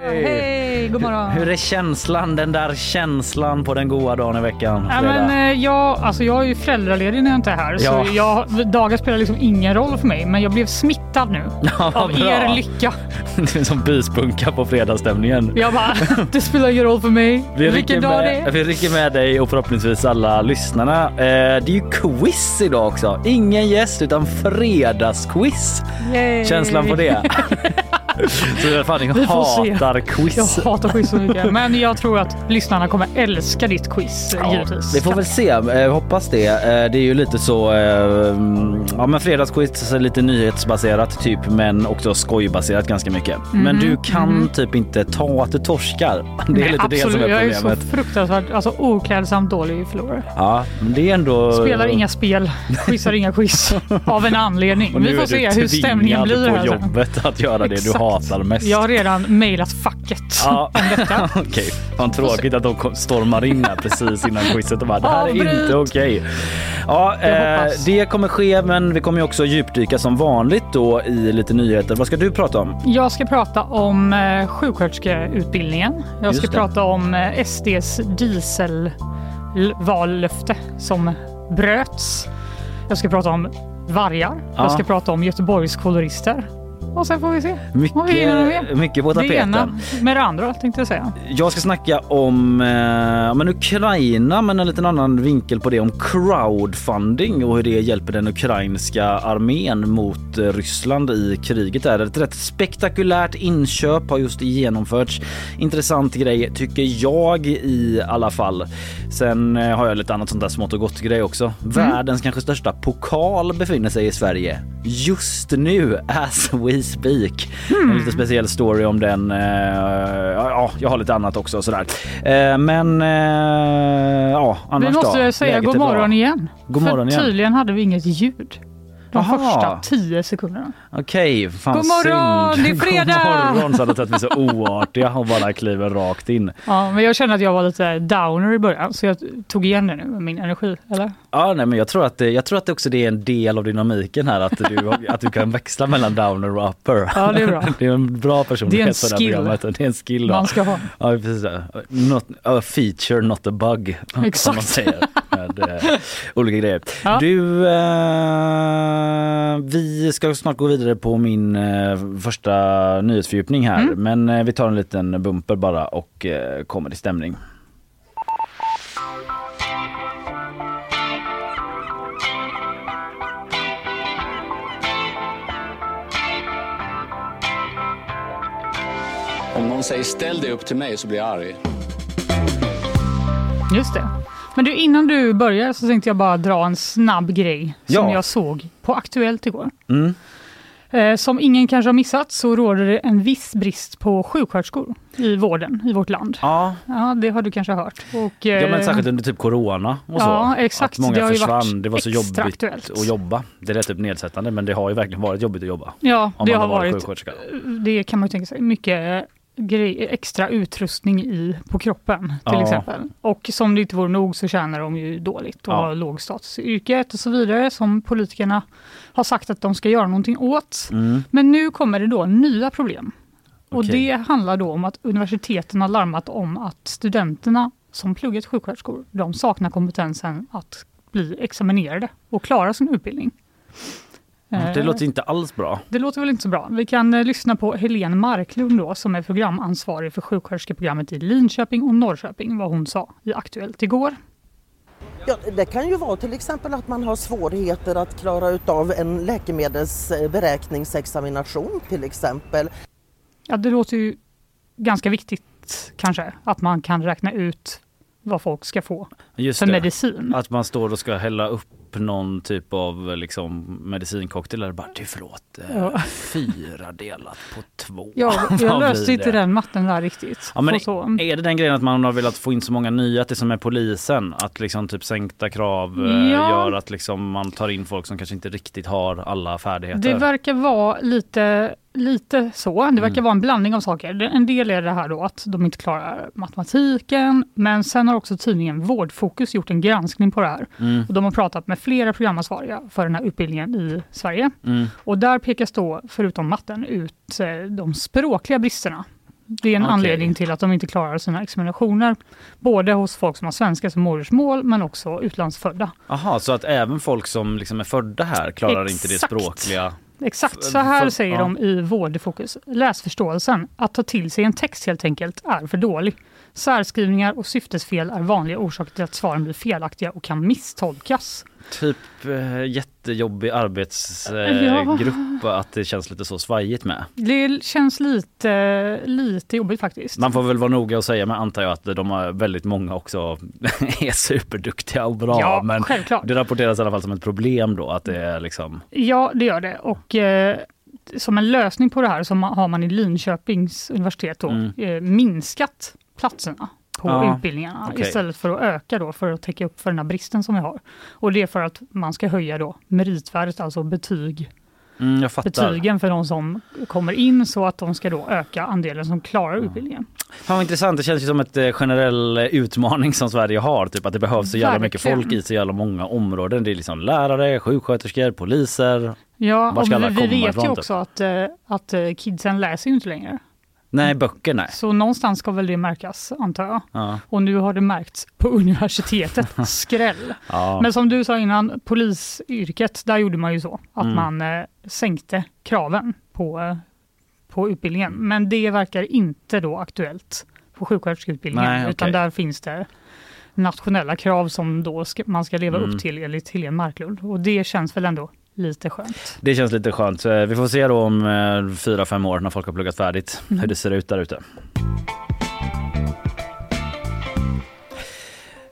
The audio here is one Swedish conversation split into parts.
Hej, god morgon. Hur är känslan, den där känslan på den goda dagen i veckan? Ja, men, eh, jag, alltså, jag är ju föräldraledig när jag inte är här, Ja. så jag, dagar spelar liksom ingen roll för mig. Men jag blev smittad nu Ja, vad av bra. er lycka. Du är som byspunka på fredagsstämningen. Jag bara, det spelar ingen roll för mig Vi rycker, vilken dag det med, är. vi rycker med dig och förhoppningsvis alla lyssnarna. Eh, det är ju quiz idag också. Ingen gäst utan fredagsquiz. Yay. Känslan på det? Så jag fan, jag Vi får se. hatar quiz. Jag hatar quiz så mycket. Men jag tror att lyssnarna kommer älska ditt quiz Ja, givetvis. vi får väl se, eh, hoppas det. Eh, det är ju lite så, eh, ja men fredagsquiz, så lite nyhetsbaserat typ men också skojbaserat ganska mycket. Men du kan typ inte ta att du torskar. Det är Mhm, Nej, lite det som absolut. är Jag är problemet. så fruktansvärt alltså, oklädsamt dålig förlorare. Ja, men det är ändå... Spelar inga spel, quizar inga quiz. Av en anledning. Nu Vi får är se du hur stämningen tvingad blir på här sen. jobbet att göra det du Exakt. Hatar mest. Jag har redan mejlat facket Ja, om detta. okej. Fan tråkigt att de stormar in här precis innan quizet och bara det här är inte okej. Ja, Jag eh, det kommer ske men vi kommer ju också djupdyka som vanligt då i lite nyheter. Vad ska du prata om? Jag ska prata om eh, sjuksköterskeutbildningen. Jag Just ska det. prata om eh, SDs dieselvallöfte som bröts. Jag ska prata om vargar. Ja. Jag ska prata om Göteborgs kolorister. Och sen får vi se. Vad vi hinner. Mycket, mycket på Det ena tapeten. med det andra tänkte jag säga. Jag ska snacka om eh, men Ukraina men en liten annan vinkel på det om crowdfunding och hur det hjälper den ukrainska armén mot eh, Ryssland i kriget. Där. Ett rätt spektakulärt inköp har just genomförts. Intressant grej tycker jag i alla fall. Sen eh, har jag lite annat sånt där smått och gott grej också. Världens kanske största pokal befinner sig i Sverige just nu as we speak. En lite speciell story om den. Eh, ja, ja, jag har lite annat också sådär. Eh, men eh, ja, annars Vi måste då? säga god morgon igen. God För morgon igen. tydligen hade vi inget ljud. De Aha. första tio sekunderna. Okej, fan God morgon, synd. det är fredag! God morgon så hade att vi så oartiga och bara kliver rakt in. Ja, men jag kände att jag var lite downer i början så jag tog igen det nu med min energi. Eller? Ja, nej, men jag tror att jag tror att det också det är en del av dynamiken här att du, att du kan växla mellan downer och upper. Ja, det är bra. Det är en bra personlighet Det är en här skill. programmet. Det är en skill. Man ska ha. Ja, precis. Not, a feature, not a bug. Som Exakt. man säger med eh, olika grejer. Ja. Du, eh, vi ska snart gå vidare på min eh, första nyhetsfördjupning här. Mm. Men eh, vi tar en liten bumper bara och eh, kommer i stämning. Om någon säger ställ dig upp till mig så blir jag arg. Just det. Men du, innan du börjar så tänkte jag bara dra en snabb grej som Ja. jag såg på Aktuellt igår. Mm. Eh, som ingen kanske har missat så råder det en viss brist på sjuksköterskor i vården i vårt land. Ja, Ja, det har du kanske hört. Och, ja, men eh, särskilt under typ corona och så. Ja, exakt. Att många Det försvann. Det var så jobbigt aktuellt. att jobba. Det är typ nedsättande men det har ju verkligen varit jobbigt att jobba. Ja, Om det har varit det kan man ju tänka sig, mycket grej, extra utrustning i, på kroppen till Ja. exempel. Och som det inte vore nog så tjänar de ju dåligt och Ja. har låg status i yrket och så vidare som politikerna har sagt att de ska göra någonting åt. Mm. Men nu kommer det då nya problem. Och Okej. det handlar då om att universiteten har larmat om att studenterna som pluggat sjuksköterskor, de saknar kompetensen att bli examinerade och klara sin utbildning. Det låter inte alls bra. det låter väl inte så bra. Vi kan eh, lyssna på Helene Marklund då, som är programansvarig för sjuksköterskeprogrammet i Linköping och Norrköping, vad hon sa i Aktuellt igår. Ja, det kan ju vara till exempel att man har svårigheter att klara utav en läkemedelsberäkningsexamination till exempel. Ja, det låter ju ganska viktigt kanske, att man kan räkna ut vad folk ska få Just för det. medicin. Att man står och ska hälla upp någon typ av liksom, medicincocktail eller bara du förlåt, eh, Ja. fyra delat på två. Ja, jag löste inte den matten där riktigt. Ja, men Och. Är det den grejen att man har velat få in så många nya, att det som är polisen, att liksom typ sänkta krav eh, Ja. gör att liksom man tar in folk som kanske inte riktigt har alla färdigheter? Det verkar vara lite, lite så. Det verkar Mm. vara en blandning av saker. En del är det här då att de inte klarar matematiken. Men sen har också tidningen Vårdfokus gjort en granskning på det här. Mm, Och de har pratat med flera programansvariga för den här utbildningen i Sverige. mm. Och där pekas då, förutom matten, ut eh, de språkliga bristerna. Det är en Okej. anledning till att de inte klarar sina examinationer. Både hos folk som har svenska som modersmål men också utlandsfödda. Aha, så att även folk som liksom är födda här klarar inte det Exakt. språkliga? Exakt, så här för- säger ja. de i Vårdfokus. Läsförståelsen, att ta till sig en text helt enkelt, är för dålig. Särskrivningar och syftesfel är vanliga orsaker till att svaren blir felaktiga och kan misstolkas. Typ eh, jättejobbig arbetsgrupp eh, Ja. grupp, att det känns lite så svajigt med. Det känns lite, lite jobbigt faktiskt. Man får väl vara noga och säga men antar jag att de har väldigt många också är superduktiga och bra. ja, men självklart. det rapporteras i alla fall som ett problem då att det är liksom Ja, det gör det. Och eh, som en lösning på det här så har man i Linköpings universitet då, Mm. eh, minskat platserna på Ja, utbildningarna okej. istället för att öka då för att täcka upp för den här bristen som vi har. Och det är för att man ska höja då meritvärdet, alltså betyg, mm, betygen för de som kommer in så att de ska då öka andelen som klarar utbildningen. Fan vad intressant, det känns ju som ett eh, generell eh, utmaning som Sverige har. Typ att det behövs så jävla mycket folk i så jävla många områden. Det är liksom lärare, sjuksköterskor, poliser. Ja, och vi, vi vet ifrån, ju typ? också att, eh, att kidsen läser ju inte längre. Nej, böcker nej. Så någonstans ska väl det märkas, antar jag. Ja, Och nu har det märkts på universitetet. Skräll! ja. Men som du sa innan, polisyrket, där gjorde man ju så att Mm. man eh, sänkte kraven på, eh, på utbildningen. Men det verkar inte då aktuellt på sjuksköterskeutbildningen, Nej, okej. utan där finns det nationella krav som då ska, man ska leva Mm. upp till enligt Helene Marklund. Och det känns väl ändå lite skönt. Det känns lite skönt. Eh, Vi får se då om eh, fyra, fem år när folk har pluggat färdigt Mm. hur det ser ut där ute.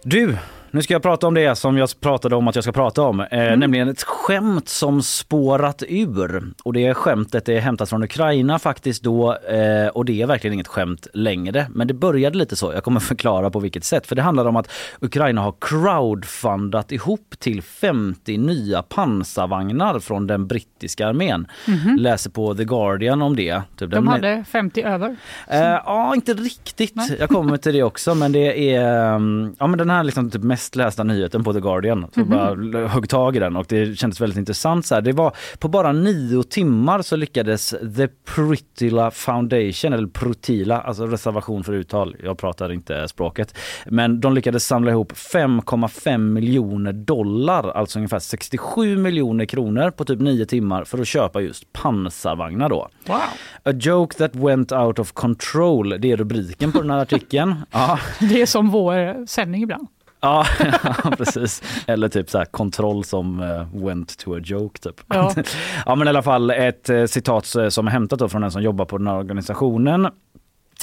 Du, nu ska jag prata om det som jag pratade om att jag ska prata om. Eh, Mm. Nämligen ett skämt som spårat ur. Och det skämtet är hämtat från Ukraina faktiskt då. Eh, och det är verkligen inget skämt längre. Men det började lite så. Jag kommer förklara på vilket sätt. För det handlar om att Ukraina har crowdfundat ihop till 50 nya pansarvagnar från den brittiska armén. Läser på The Guardian om det. Typ. De hade 50 över. Eh, ja, inte riktigt. Nej. Jag kommer till det också. Men det är um, ja, men den här liksom typ mest lästa nyheten på The Guardian. Så Mhm. bara högg tag i den och det kändes väldigt intressant. Så här. Det var på bara nio timmar så lyckades The Prytila Foundation, eller Prutila, alltså reservation för uttal. Jag pratar inte språket. Men de lyckades samla ihop 5,5 miljoner dollar, alltså ungefär 67 miljoner kronor på typ nio timmar för att köpa just pansarvagnar då. Wow! A joke that went out of control. Det är rubriken på den här artikeln. Ja, Det är som vår sändning ibland. ja precis. Eller typ så här kontroll som eh, went to a joke typ. Ja. ja men i alla fall ett eh, citat eh, som är hämtat då från den som jobbar på den här organisationen.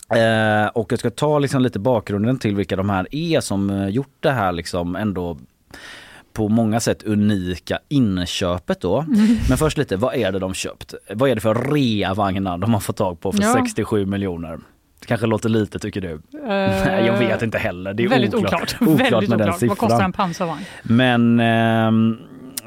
Eh, och jag ska ta liksom lite bakgrunden till vilka de här är som eh, gjort det här liksom ändå på många sätt unika inköpet då. Mm. Men först lite, vad är det de köpt? Vad är det för reavagnar de har fått tag på för Ja. 67 miljoner? Kanske låter lite tycker du? Nej, jag vet inte heller. Det är väldigt oklart. oklart. väldigt med den oklart. Vad siffran. kostar en pansarvagn? Men, ehm,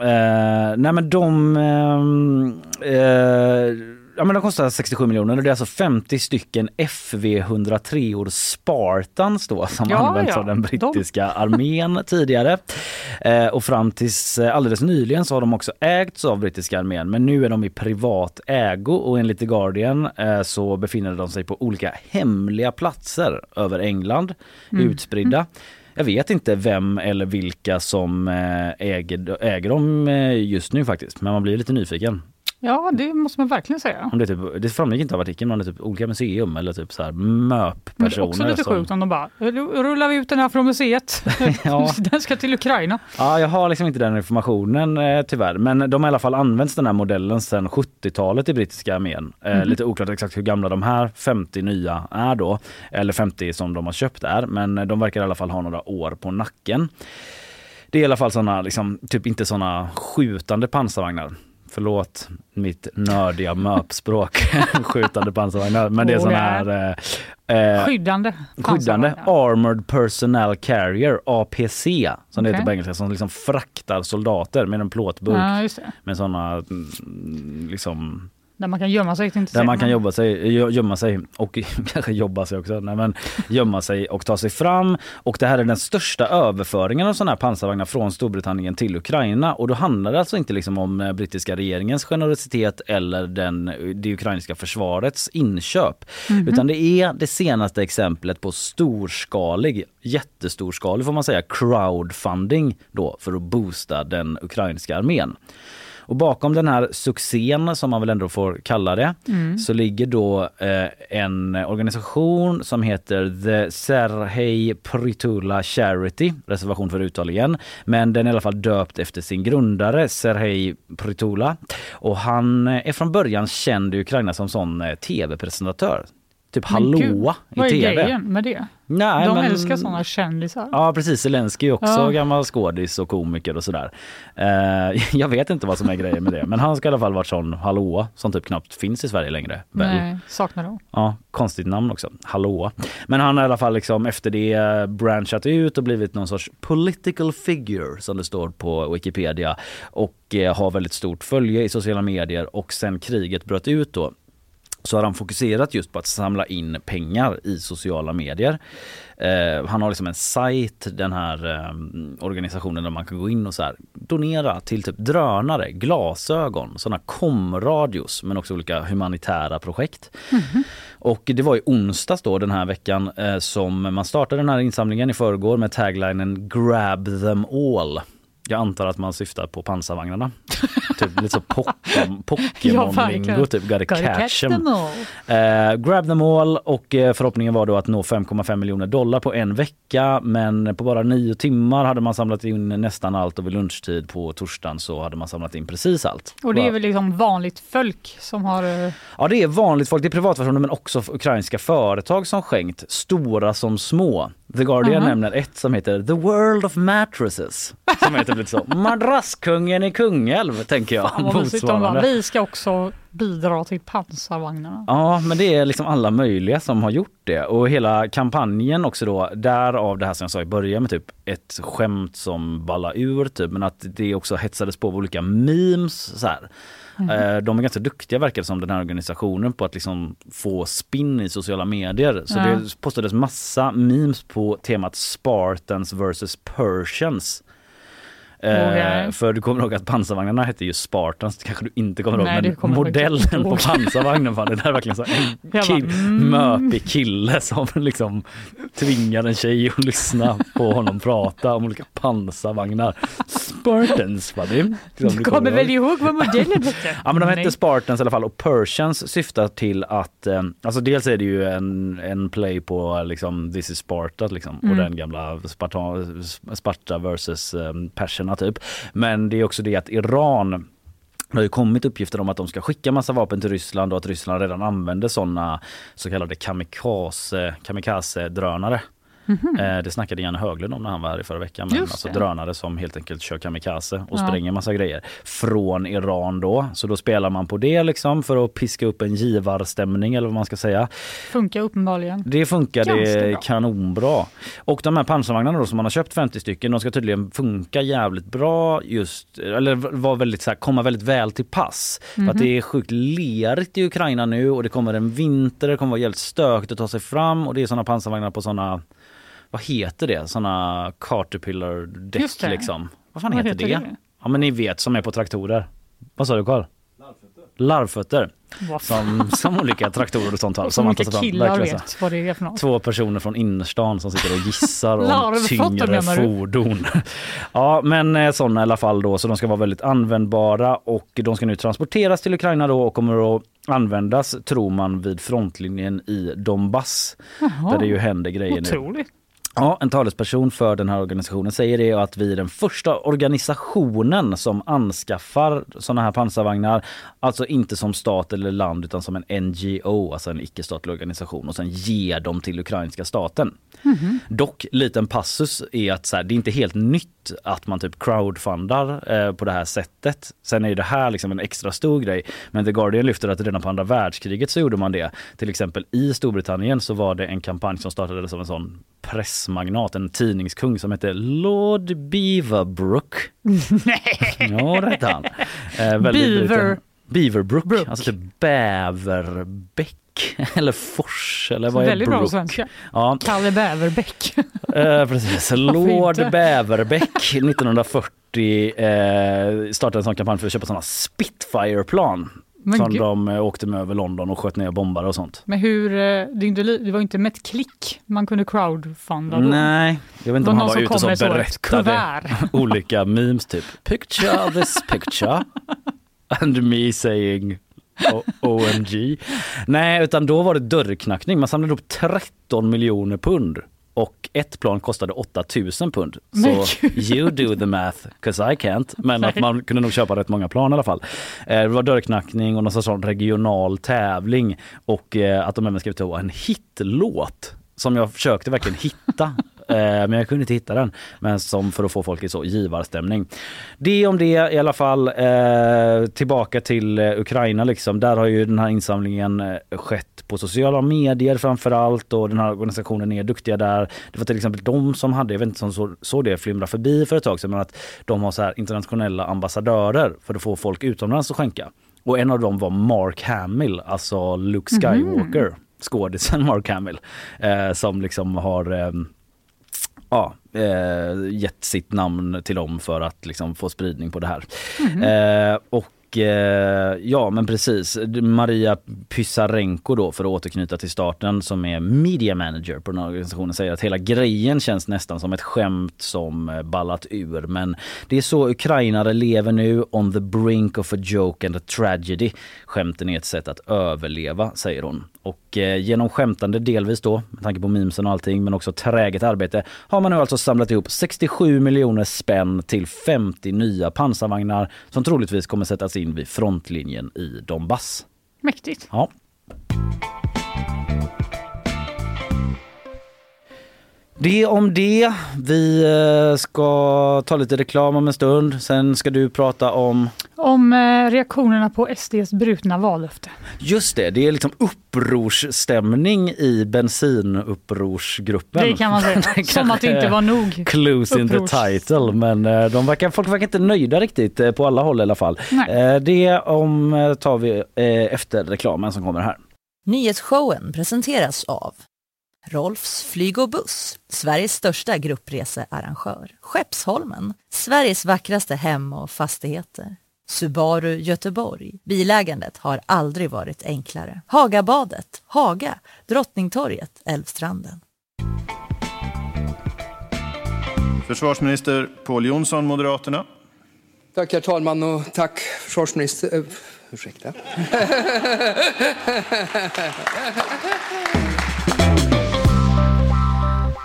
eh, nej men de, ehm, eh, ja men de kostar 67 miljoner och det är alltså 50 stycken FV103 or Spartans då som Ja, använts ja. av den brittiska armén tidigare. Eh, och fram tills eh, alldeles nyligen så har de också ägts av brittiska armén men nu är de i privat ägo och enligt The Guardian eh, så befinner de sig på olika hemliga platser över England, utspridda. Jag vet inte vem eller vilka som eh, äger, äger dem eh, just nu faktiskt, men man blir lite nyfiken. Ja, det måste man verkligen säga. Om det, typ, det framgick inte av artikeln, men det är typ olika museum eller typ så här MÖP-personer. också lite som- sjukt om de bara, rullar vi ut den här från museet? Ja. den ska till Ukraina. Ja, jag har liksom inte den informationen eh, tyvärr. Men de har i alla fall använts den här modellen sedan 70-talet i brittiska armén. Eh, Lite oklart exakt hur gamla de här 50 nya är då. Eller 50 som de har köpt är. Men de verkar i alla fall ha några år på nacken. Det är i alla fall såna, liksom, typ inte såna skjutande pansarvagnar. Förlåt mitt nördiga möpspråk. skjutande pansarvagnar. Men det är ja. här eh, eh, Skyddande Skyddande. Armored Personnel Carrier, APC, som det Okej. heter på engelska, som liksom fraktar soldater med en plåtburk Ja, det. med sådana liksom Där man kan gömma sig. Där man kan jobba sig, gö- gömma sig och kanske jobba sig också. Nej, men gömma sig och ta sig fram. Och det här är den största överföringen av sådana här pansarvagnar från Storbritannien till Ukraina. Och då handlar det alltså inte liksom om eh, brittiska regeringens generositet eller den, det ukrainska försvarets inköp. Utan det är det senaste exemplet på storskalig, jättestorskalig får man säga, crowdfunding då för att boosta den ukrainska armén. Och bakom den här succén, som man väl ändå får kalla det, så ligger då eh, en organisation som heter The Serhej Prytula Charity, reservation för uttal igen. Men den är i alla fall döpt efter sin grundare Serhej Prytula. Och han eh, är från början känd i Ukraina som sån eh, tv-presentatör. Typ hallåa i Vad är tv. grejen med det? Nej, de men- älskar sådana kändisar. Ja precis, Zelensky är också Ja. gammal skådis och komiker och sådär. Eh, jag vet inte vad som är grejen med det men han ska i alla fall varit sån hallåa som typ knappt finns i Sverige längre. Väl? Nej, saknar dem. Ja, konstigt namn också. Hallåa. Men han har i alla fall liksom efter det eh, branchat ut och blivit någon sorts political figure som det står på Wikipedia och eh, har väldigt stort följe i sociala medier och sen kriget bröt ut då så har han fokuserat just på att samla in pengar i sociala medier. Eh, han har liksom en sajt, den här eh, organisationen där man kan gå in och så här, donera till typ drönare, glasögon, sådana komradios men också olika humanitära projekt. Och det var i onsdags då den här veckan eh, som man startade den här insamlingen i förrgår med taglinen Grab them all. Jag antar att man syftar på pansarvagnarna. typ lite så Pokémon- Pokémon-lingo, typ gotta Gotta catch them. Eh, grab them all och eh, förhoppningen var då att nå 5,5 miljoner dollar på en vecka men på bara nio timmar hade man samlat in nästan allt och vid lunchtid på torsdagen så hade man samlat in precis allt. Och det är väl liksom vanligt folk som har... eh, Ja det är vanligt folk, det är privatpersoner men också ukrainska företag som skänkt, stora som små. The Guardian Aha. nämner ett som heter The World of Mattresses. Som heter lite så, Madrasskungen i Kungälv tänker jag. Fan vi ska också bidra till pansarvagnarna. Ja, men det är liksom alla möjliga som har gjort det och hela kampanjen också då, därav det här som jag sa i början med typ ett skämt som ballar ur typ, men att det också hetsades på av olika memes så här. Eh, De är ganska duktiga verkar det som den här organisationen på att liksom få spinn i sociala medier. Så Ja. det postades massa memes på temat Spartans versus Persians. Eh, Okej. För du kommer ihåg att pansarvagnarna hette ju Spartans, det kanske du inte kommer ihåg. Nej, men kommer modellen på pansarvagnen, fan, det där är verkligen så en kill, bara, mm. möpig kille som liksom tvingar en tjej att lyssna på honom prata om olika pansarvagnar. Spartans var det. Du kommer ihåg. väl ihåg vad modellen hette? Ja men de hette. Spartans i alla fall och Persians syftar till att, eh, alltså dels är det ju en, en play på liksom This is Sparta liksom och den gamla Sparta, Sparta versus eh, perserna typ. Men det är också det att Iran det har ju kommit uppgifter om att de ska skicka massa vapen till Ryssland och att Ryssland redan använder sådana så kallade kamikaze, kamikaze-drönare. Eh, Det snackade Janne Höglund om när han var här i förra veckan. Men Just alltså det. drönare som helt enkelt kör kamikaze och Ja. spränger massa grejer från Iran då. Så då spelar man på det liksom för att piska upp en givarstämning eller vad man ska säga. Funkar uppenbarligen. Det funkar Ganska det bra. kanonbra. Och de här pansarvagnarna då som man har köpt 50 stycken, de ska tydligen funka jävligt bra just, eller vara väldigt så här, komma väldigt väl till pass. För att Mhm. det är sjukt lerigt i Ukraina nu och det kommer en vinter, det kommer vara jävligt stökigt att ta sig fram och det är sådana pansarvagnar på sådana vad heter det? Såna Caterpillar däck liksom. Vad fan Vad heter, heter det? det? Ja men ni vet som är på traktorer. Vad sa du Karl? Larvfötter. Fan. Som, som olika traktorer och sånt har. Som fram. killar vet vad det är för något. Två personer från innerstan som sitter och gissar om Larvfötter tyngre fordon. Ja men eh, sådana i alla fall då så de ska vara väldigt användbara och de ska nu transporteras till Ukraina då och kommer att användas tror man vid frontlinjen i Donbass Jaha, där det ju händer grejer nu. Ja, en talesperson för den här organisationen säger det att vi är den första organisationen som anskaffar sådana här pansarvagnar. Alltså inte som stat eller land utan som en NGO, alltså en icke-statlig organisation och sen ger dem till ukrainska staten. Dock, liten passus är att så här, det är inte helt nytt att man typ crowdfundar eh, på det här sättet. Sen är det här liksom en extra stor grej. Men The Guardian lyfter att redan på andra världskriget så gjorde man det. Till exempel i Storbritannien så var det en kampanj som startades av en sån pressmagnat, en tidningskung som hette Lord Beaverbrook. Nej. Ja, det hette han. Eh, väldigt Beaver- liten- Beaverbrook, Brook. alltså typ bäverbäck eller fors eller vad är Väldigt bra brook? svenska. Ja, Kalle Bäverbäck. Eh, precis. Lord? Bäverbäck 1940 eh, startade en sån kampanj för att köpa såna Spitfire-plan. Men, som gud, de eh, åkte med över London och sköt ner bombare och sånt. men hur, eh, det, var inte med ett klick man kunde crowdfunda då? Nej, jag vet inte var om han var som ute ett berättade olika memes typ. Picture this picture. And me saying O- OMG. Nej, utan då var det dörrknackning. Man samlade upp 13 miljoner pund och ett plan kostade 8000 pund. Men Så you do the math, 'cause I can't. Men att man kunde nog köpa rätt många plan i alla fall. Eh, Det var dörrknackning och någon sån regional tävling och eh, att de även skrev till en hitlåt som jag försökte verkligen hitta. Eh, Men jag kunde inte hitta den. Men som för att få folk i så givarstämning. Det om det i alla fall. Eh, tillbaka till eh, Ukraina liksom. Där har ju den här insamlingen skett på sociala medier framför allt och den här organisationen är duktiga där. Det var till exempel de som hade, jag vet inte om så, såg det flimra förbi för ett tag sedan, men att de har så här internationella ambassadörer för att få folk utomlands att skänka. Och en av dem var Mark Hamill, alltså Luke Skywalker, skådisen Mark Hamill, eh, som liksom har eh, ja, eh, gett sitt namn till dem för att liksom få spridning på det här. Eh, och eh, ja men precis, Maria Pysarenko då för att återknyta till starten som är media manager på den här organisationen säger att hela grejen känns nästan som ett skämt som eh, ballat ur. Men det är så ukrainare lever nu on the brink of a joke and a tragedy. Skämten är ett sätt att överleva säger hon. Och eh, genom skämtande delvis då med tanke på memesen och allting men också träget arbete har man nu alltså samlat ihop 67 miljoner spänn till 50 nya pansarvagnar som troligtvis kommer sättas in vid frontlinjen i Donbass. Mäktigt. Ja. Det om det. Vi eh, ska ta lite reklam om en stund. Sen ska du prata om Om eh, reaktionerna på SDs brutna vallöfte. Just det, det är liksom upprorsstämning i bensinupprorsgruppen. Det kan man säga. Som att det inte var nog. Clues in the title men eh, de verkar, folk verkar inte nöjda riktigt på alla håll i alla fall. Nej. Det om tar vi efter reklamen som kommer här. Nyhetsshowen presenteras av Rolfs flyg och buss, Sveriges största gruppresearrangör. Skeppsholmen, Sveriges vackraste hem och fastigheter. Subaru Göteborg. Bilägandet har aldrig varit enklare. Hagabadet, Haga, Drottningtorget, Älvstranden. Försvarsminister Pål Jonsson, Moderaterna. Tack herr talman och tack försvarsminister... Uh, ursäkta.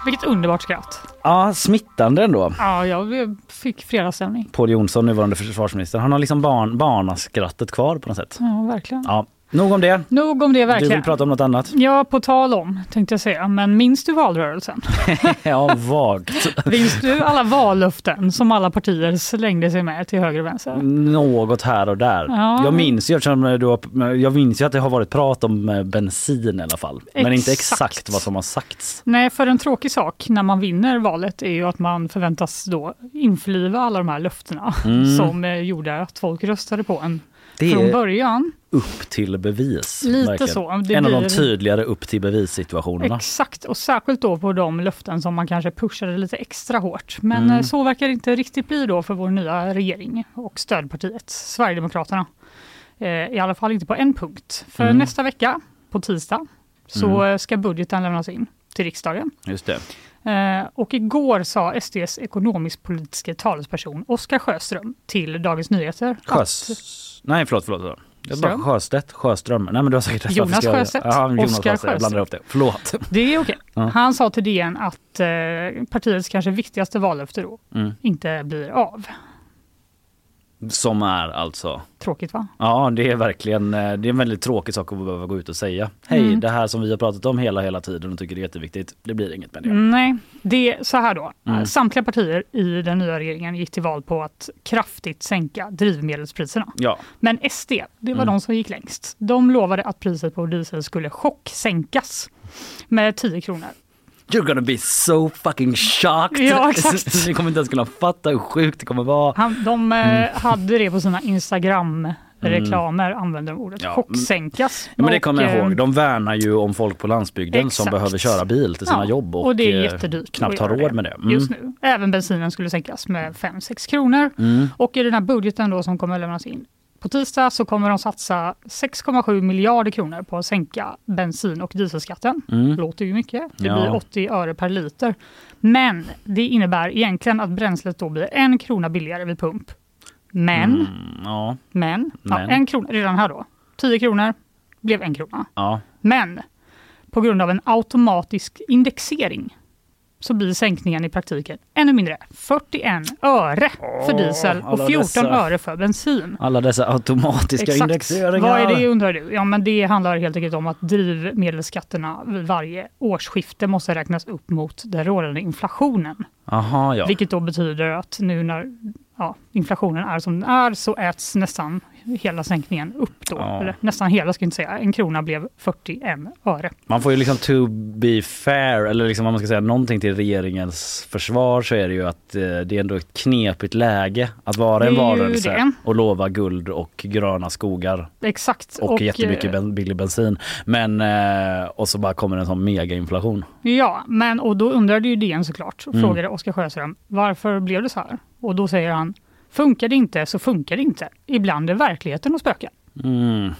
Vilket underbart skratt. Ja, smittande ändå. Ja, jag fick fredagsstämning. Paul Jonsson, nuvarande försvarsminister, han har liksom barn, barnaskrattet kvar på något sätt. Ja, verkligen. Ja, nog om det. Nog om det Du verkligen. vill prata om något annat? Ja, på tal om tänkte jag säga. Men minns du valrörelsen? Ja, vagt. Minns du alla vallöften som alla partier slängde sig med till höger och vänster? Något här och där. Ja. Jag minns ju du jag minns ju att det har varit prat om eh, bensin i alla fall. Men inte Exakt. exakt vad som har sagts. Nej, för en tråkig sak när man vinner valet är ju att man förväntas då införliva alla de här löftena som eh, gjorde att folk röstade på en Mm. Det från början. Upp till bevis. Lite verkligen. så. Det en av de tydligare upp till bevis situationerna. Exakt, och särskilt då på de löften som man kanske pushade lite extra hårt. Men Mm. eh, så verkar det inte riktigt bli då för vår nya regering och stödpartiet Sverigedemokraterna. Eh, I alla fall inte på en punkt. För Mm. nästa vecka, på tisdag, så Mm. eh, ska budgeten lämnas in till riksdagen. Just det. Eh, och igår sa SDs ekonomisk-politiska talesperson Oskar Sjöström till Dagens Nyheter Sjös... Nej förlåt, förlåt. Jag bara? Sjöstedt, Sjöström. Nej men du har säkert rätt. Jonas Sjöstedt, Ja, Jonas Oskar Sjöstedt. Jag blandar ihop det. Förlåt. det är okej. Ja. Han sa till DN att eh, partiets kanske viktigaste vallöfte då Mm. inte blir av. Som är alltså Tråkigt va? Ja det är verkligen eh, det är en väldigt tråkig sak att behöva gå ut och säga. Hej Mm. det här som vi har pratat om hela hela tiden och tycker det är jätteviktigt. Det blir inget med det. Nej, det är så här då. Mm. Samtliga partier i den nya regeringen gick till val på att kraftigt sänka drivmedelspriserna. Ja. Men SD, det var Mm. de som gick längst. De lovade att priset på diesel skulle chocksänkas med 10 kronor. You're gonna be so fucking shocked. Ja, exakt. Ni kommer inte ens kunna fatta hur sjukt det kommer vara. Han, de eh, Mm. hade det på sina Instagram-reklamer, använder de ordet. Ja, Chocksänkas. Ja, men det kommer jag eh, ihåg. De värnar ju om folk på landsbygden som Exakt. behöver köra bil till sina Ja, jobb och, och det är eh, jättedyrt knappt att har råd med det. Mm. Just nu. Även bensinen skulle sänkas med 5-6 kronor. Mm. Och i den här budgeten då som kommer lämnas in på tisdag så kommer de satsa 6,7 miljarder kronor på att sänka bensin och dieselskatten. Mm. Låter ju mycket. Det Ja. blir 80 öre per liter. Men det innebär egentligen att bränslet då blir en krona billigare vid pump. Men, Mm, ja, men, ja, Men. en krona redan här då. 10 kronor blev en krona. Men på grund av en automatisk indexering så blir sänkningen i praktiken ännu mindre. 41 öre för diesel och alla 14 dessa- öre för bensin. Alla dessa automatiska indexeringar. Vad är det undrar du? Ja, men det handlar helt enkelt om att drivmedelsskatterna vid varje årsskifte måste räknas upp mot den rådande inflationen. Aha, ja. Vilket då betyder att nu när ja, inflationen är som den är så äts nästan hela sänkningen upp då. Ja. Eller nästan hela ska jag inte säga. En krona blev 41 öre. Man får ju liksom to be fair, eller liksom om man ska säga någonting till regeringens försvar så är det ju att eh, det är ändå ett knepigt läge att vara en varelse och lova guld och gröna skogar Exakt. och, jättemycket eh, ben, billig bensin. Men eh, och så bara kommer en sån megainflation. Ja, men och då undrade ju DN såklart och Mm. frågade Oskar Sjöström varför blev det så här? Och då säger han funkar det inte så funkar det inte. Ibland är verkligheten och spökar. Mm.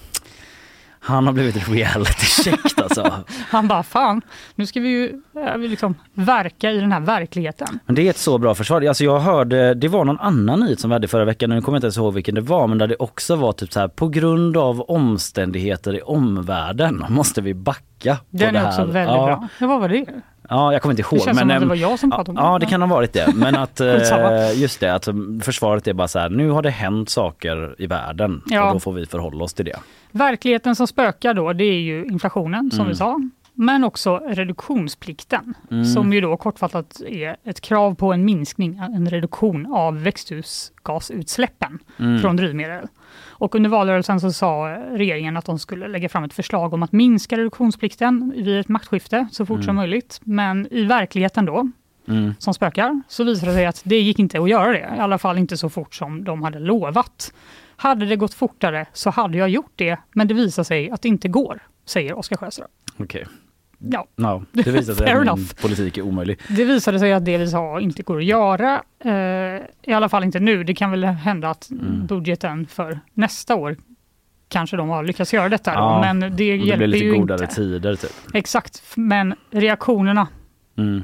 Han har blivit reality checked alltså. Han bara fan, nu ska vi ju vi liksom verka i den här verkligheten. Men det är ett så bra försvar. Alltså jag hörde, det var någon annan nyhet som vi hade förra veckan, nu kommer jag inte ens ihåg vilken det var, men där det också var typ så här på grund av omständigheter i omvärlden måste vi backa. på Den det är också väldigt ja, bra. Ja, vad var det? Ja, jag kommer inte ihåg. Det känns men, som att det var jag som pratade om det. Ja, det kan ha varit det. Men att eh, just det, att försvaret är bara så här, nu har det hänt saker i världen Ja. och då får vi förhålla oss till det. Verkligheten som spökar då, det är ju inflationen som Mm. vi sa. Men också reduktionsplikten Mm. som ju då kortfattat är ett krav på en minskning, en reduktion av växthusgasutsläppen Mm. från drivmedel. Och under valrörelsen så sa regeringen att de skulle lägga fram ett förslag om att minska reduktionsplikten vid ett maktskifte så fort som Mm. möjligt. Men i verkligheten då, Mm. som spökar, så visade det sig att det gick inte att göra det. I alla fall inte så fort som de hade lovat. Hade det gått fortare så hade jag gjort det, men det visar sig att det inte går, säger Oskar Sjöström. Okej. Ja, Ja, det visar sig att min politik är omöjlig. det visade sig att det vi sa inte går att göra. Eh, I alla fall inte nu. Det kan väl hända att Mm. budgeten för nästa år kanske de har lyckats göra detta. då, Ja, men det, Det hjälper lite ju godare inte. tider typ. Exakt, men reaktionerna Mm.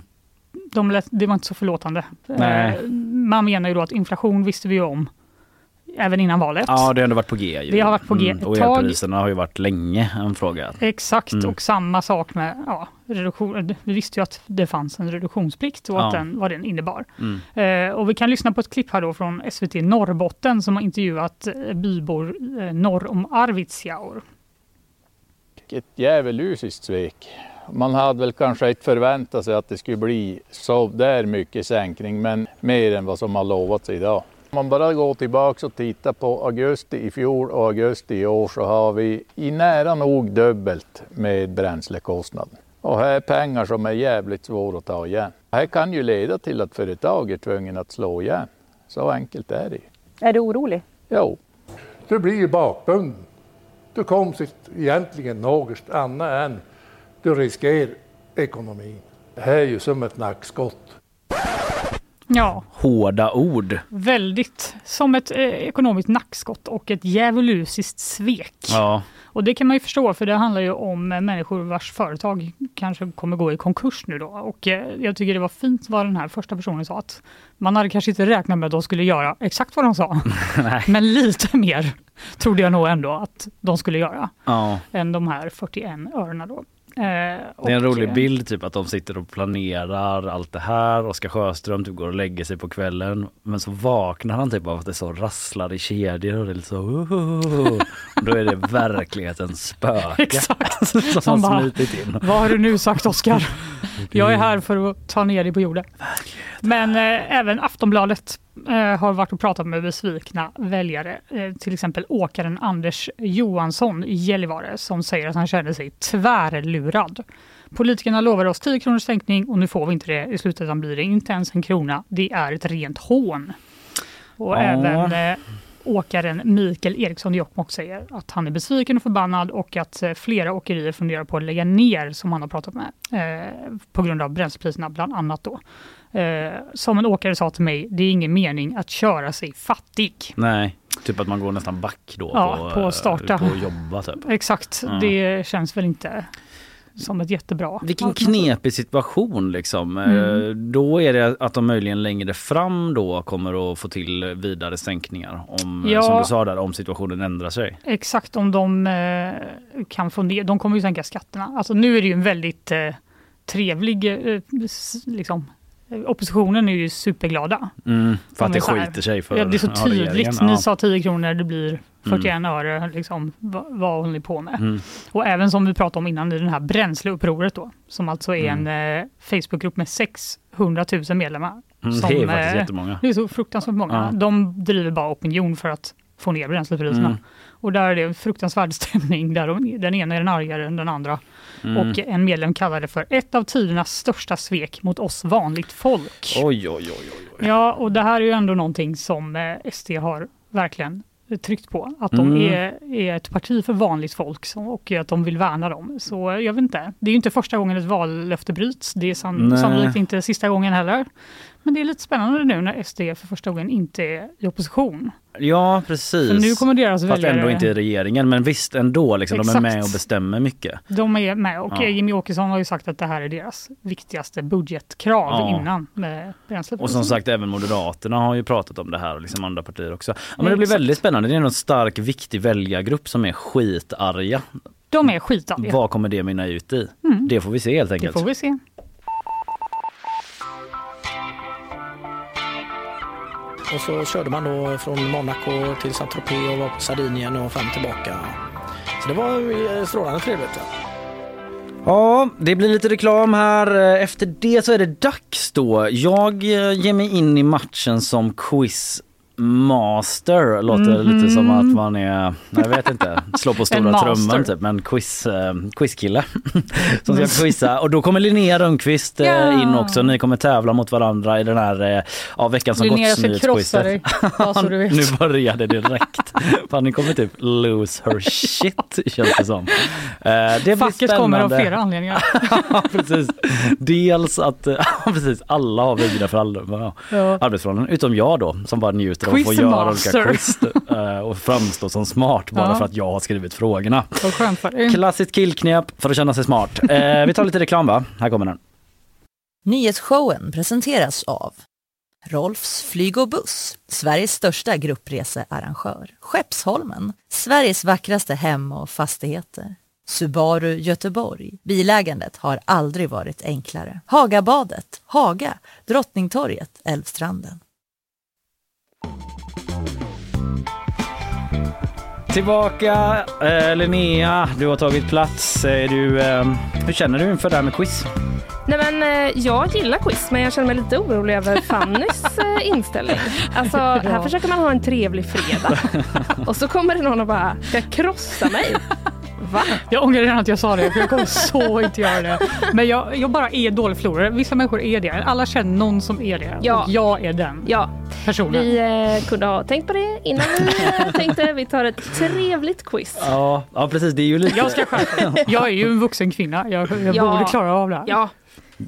de lät, det var inte så förlåtande. Eh, man menar ju då att inflation visste vi ju om även innan valet. Ja, det har ändå varit på G. Ju. Det har varit på G ett Och tag. elpriserna har ju varit länge en fråga. Exakt, Mm. och samma sak med ja, reduktion. Vi visste ju att det fanns en reduktionsplikt och att Ja. den, vad den innebar. Mm. Eh, och vi kan lyssna på ett klipp här då från SVT Norrbotten som har intervjuat eh, bybor eh, norr om Arvidsjaur. Ett djävulusiskt svek. Man hade väl kanske inte förväntat sig att det skulle bli så där mycket sänkning, men mer än vad som har lovats idag. Om man bara går tillbaka och tittar på augusti i fjol och augusti i år så har vi i nära nog dubbelt med bränslekostnaden. Och här är pengar som är jävligt svåra att ta igen. Det här kan ju leda till att företag är tvungna att slå igen. Så enkelt är det. Är du orolig? Jo, Du blir ju bakbunden. Du kommer sitt egentligen något annat än du riskerar ekonomin. Det här är ju som ett nackskott. Ja, Hårda ord. väldigt som ett eh, ekonomiskt nackskott och ett djävulusiskt svek. Ja, Och det kan man ju förstå för det handlar ju om eh, människor vars företag kanske kommer gå i konkurs nu då. Och eh, jag tycker det var fint vad den här första personen sa att man hade kanske inte räknat med att de skulle göra exakt vad de sa. Men lite mer trodde jag nog ändå att de skulle göra ja. än de här 41 örena då. Eh, Det är och, en rolig eh, bild typ att de sitter och planerar allt det här. Oskar Sjöström typ går och lägger sig på kvällen men så vaknar han typ av att det så rasslar i kedjor och det är lite så "Ohohoho." Och Då är det verklighetens spöke Exakt. som, har bara- smitit in. Vad har du nu sagt Oskar? Jag är här för att ta ner dig på jorden. Men eh, även Aftonbladet har varit och pratat med besvikna väljare. Eh, till exempel åkaren Anders Johansson i Gällivare som säger att han känner sig tvärlurad. Politikerna lovade oss 10 kronors sänkning och nu får vi inte det. I slutändan blir det inte ens en krona. Det är ett rent hån. Och Ja. även eh, åkaren Mikael Eriksson i Jokkmokk säger att han är besviken och förbannad och att eh, flera åkerier funderar på att lägga ner som han har pratat med eh, på grund av bränslepriserna bland annat då. Eh, som en åkare sa till mig, det är ingen mening att köra sig fattig. Nej, typ att man går nästan back då Ja, på, på eh, att starta. på att jobba typ. Exakt, Ja. det känns väl inte som ett jättebra Vilken knepig situation liksom. Mm. Eh, Då är det att de möjligen längre fram då kommer att få till vidare sänkningar om, eh, Ja. som du sa där, om situationen ändrar sig. Exakt om de eh, kan få ner, de kommer ju sänka skatterna. Alltså nu är det ju en väldigt eh, trevlig, eh, liksom, eh, oppositionen är ju superglada. Mm, för att De det här- skiter sig för ja, det är så ja, tydligt. regeringen. Ni Ja. sa 10 kronor, det blir 41 öre. Liksom, vad, vad håller ni på med? Mm. Och även som vi pratade om innan i den här bränsleupproret då, som alltså är Mm. en eh, Facebookgrupp med 600 000 medlemmar. Mm, som, det är faktiskt eh, jättemånga. Det är så fruktansvärt många. Ja. De driver bara opinion för att få ner bränslepriserna. Mm. Och där är det en fruktansvärd stämning där de, den ena är den argare än den andra. Mm. Och en medlem kallar det för ett av tidernas största svek mot oss vanligt folk. Oj, oj, oj, oj. Ja, och det här är ju ändå någonting som eh, SD har verkligen tryckt på. Att de Mm. är, är ett parti för vanligt folk som, och att de vill värna dem. Så jag vet inte, det är ju inte första gången ett vallöfte bryts. Det är san, sannolikt inte sista gången heller. Men det är lite spännande nu när SD för första gången inte är i opposition. Ja, precis. För nu kommer deras Fast väljare... ändå inte i regeringen, men visst ändå. Liksom, de är med och bestämmer mycket. De är med och Ja. Jimmy Åkesson har ju sagt att det här är deras viktigaste budgetkrav Ja. innan med. Och som sagt även Moderaterna har ju pratat om det här och liksom andra partier också. Ja, men det blir Exakt. väldigt spännande. Det är en stark viktig väljargrupp som är skitarga. De är skitarga. Vad kommer det mynna ut i? Mm. Det får vi se helt Det enkelt. får vi se. Och så körde man då från Monaco till Saint-Tropez och var på Sardinien och fram och tillbaka. Så det var eh, strålande trevligt. Ja, det blir lite reklam här. Eh, efter det så är det dags då. Jag eh, ger mig in i matchen som quiz master. Låter lite som att man är, jag vet inte, slå på stora trumman typ. Men quiz, eh, quizkille som ska quizza. Och då kommer Linnea Rönnqvist eh, Ja. in också. Ni kommer tävla mot varandra i den här eh, ja, veckan som Linnea gått krossa dig, nu börjar det direkt. Fan, ni kommer typ lose her shit känns det som. Eh, det blir Facket kommer av spännande. flera anledningar. Ja, precis. Dels att precis, alla har vidriga föräldrar, ja. Ja. arbetsförhållanden. Utom jag då som bara njuter av att få göra olika quiz eh, och framstå som smart bara Ja. för att jag har skrivit frågorna. Klassiskt killknep för att känna sig smart. Eh, vi tar lite reklam va? Här kommer den. Nyhetsshowen presenteras av Rolfs flyg och buss, Sveriges största gruppresearrangör. Skeppsholmen, Sveriges vackraste hem och fastigheter. Subaru Göteborg. Bilägandet har aldrig varit enklare. Hagabadet, Haga, Drottningtorget, Älvstranden. Tillbaka eh, Linnea, du har tagit plats. Eh, du, eh, hur känner du inför det här med quiz? Nej men eh, jag gillar quiz men jag känner mig lite orolig över Fannys eh, inställning. Alltså här försöker man ha en trevlig fredag och så kommer det någon och bara ska krossa mig. Va? Jag ångrar redan att jag sa det, för jag kommer så inte göra det. Men jag, jag bara är dålig förlorare. Vissa människor är det. Alla känner någon som är det. Ja. Och jag är den Ja, personen. vi eh, kunde ha tänkt på det innan vi eh, tänkte vi tar ett trevligt quiz. Ja, ja precis det är ju lite... Jag ska skärpa. Jag är ju en vuxen kvinna. Jag, jag Ja. borde klara av det här. Ja,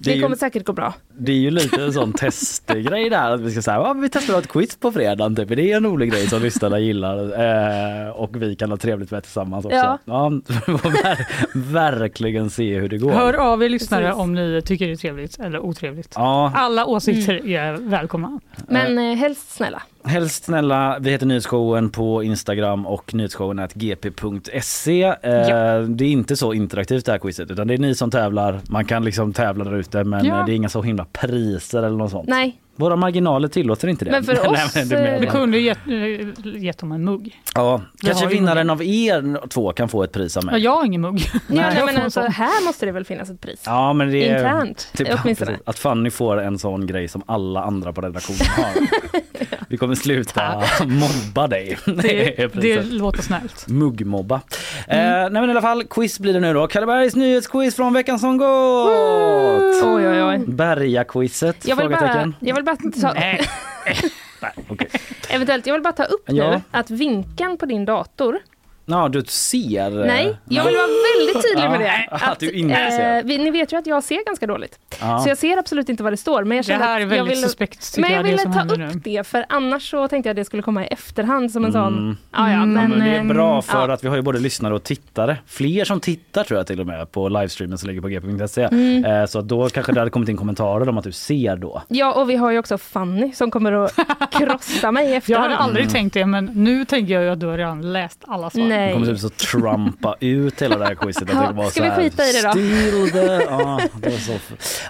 Det Det ju- kommer säkert gå bra. Det är ju lite en sån testgrej där att vi ska säga vi testar ett quiz på fredagen typ. Det är en rolig grej som lyssnarna gillar eh, och vi kan ha trevligt med tillsammans också. Ja. Ja. verkligen se hur det går. Hör av er lyssnare Precis. om ni tycker det är trevligt eller otrevligt. Ja, Alla åsikter är välkomna. Men eh, helst snälla. Helst snälla, vi heter Nyhetsshowen på Instagram och nyhetsshowen.gp.se. Eh, Det är inte så interaktivt det här quizet utan det är ni som tävlar. Man kan liksom tävla där ute men Ja. det är inga så himla priser eller något sånt. Nej, Våra marginaler tillåter inte det. Men för Nej, oss, men det menar eh, Vi jag. kunde gett, eh, gett dem en mugg. Ja, Vi kanske ju vinnaren av er två kan få ett pris av Ja, mig. jag har ingen mugg. ja, nej, jag men alltså, här måste det väl finnas ett pris? Ja, men det är Internt, typ, åtminstone. precis, att Fanny får en sån grej som alla andra på redaktionen har. Vi kommer sluta mobba dig. Det, det låter snällt. Muggmobba. Eh, nej men i alla fall, quiz blir det nu då. Kallebergs nyhetsquiz från veckan som gått! Oj, oj, oj. Berga-quizet? Jag vill bara, Frågetecken. jag vill bara ta, Nej, okej. eventuellt, jag vill bara ta upp Ja. nu att vinkeln på din dator Ja, du ser. eh, Nej, jag vill vara väldigt tydlig med det. Ja, att du inte ser. eh, vi, ni vet ju att jag ser ganska dåligt. Ja. Så jag ser absolut inte vad det står. Men jag Det här är att väldigt jag ville, suspekt tycker Men jag jag, ville ta upp nu. det för annars så tänkte jag att det skulle komma i efterhand som en Mm. sån... Ja, ja, Mm. men, Men det är ehm, bra för ja. att vi har ju både lyssnare och tittare. Fler som tittar tror jag till och med på livestreamen som ligger på gp.se. Mm. Eh, Så att då kanske det hade kommit in kommentarer om att du ser då. Ja, och vi har ju också Fanny som kommer att krossa mig i Jag efterhand. hade aldrig tänkt det, men nu tänker jag ju att du har redan läst alla svar. Du Nej. kommer typ så trumpa ut hela det här quizet. Ja, det var ska så vi skita i det då? Still the... Ja, det var så...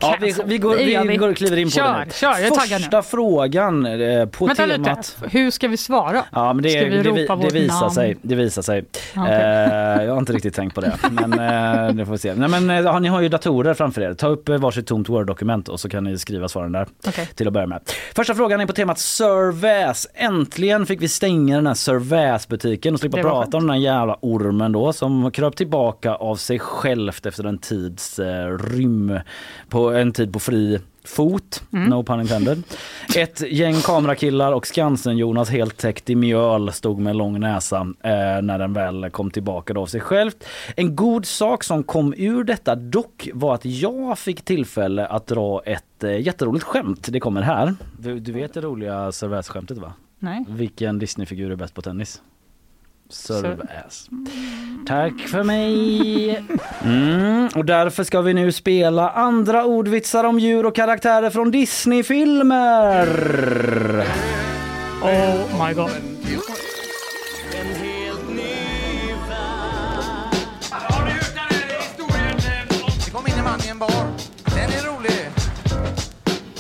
ja vi, vi, går, Det vi, vi. går och kliver in på Kör, det nu. kör, jag är taggad nu. Första frågan eh, på Vänta temat... lite, hur ska vi svara? Ja, men det, Ska vi det, ropa det, vårt visar namn? sig. Det visar sig. Okej. Eh, jag har inte riktigt tänkt på det. Men eh, det får vi se. Nej, men, eh, ni har ju datorer framför er. Ta upp eh, varsitt tomt Word-dokument och så kan ni skriva svaren där. Okej. Till att börja med. Första frågan är på temat Serväs. Äntligen fick vi stänga den här Serväs-butiken och slippa Det prata om den här jävla ormen då som kröp tillbaka av sig självt efter en tids eh, rym på en tid på fri fot, no pun intended. Ett gäng kamerakillar och Skansen-Jonas helt täckt i mjöl stod med lång näsa eh, när den väl kom tillbaka då av sig självt. En god sak som kom ur detta dock var att jag fick tillfälle att dra ett eh, jätteroligt skämt. Det kommer här. Du, du vet det roliga Servais-skämtet va? Nej. Vilken Disney-figur är bäst på tennis? Servais. Tack för mig. Mm, och därför ska vi nu spela andra ordvitsar om djur och karaktärer från Disney-filmer. Oh my god.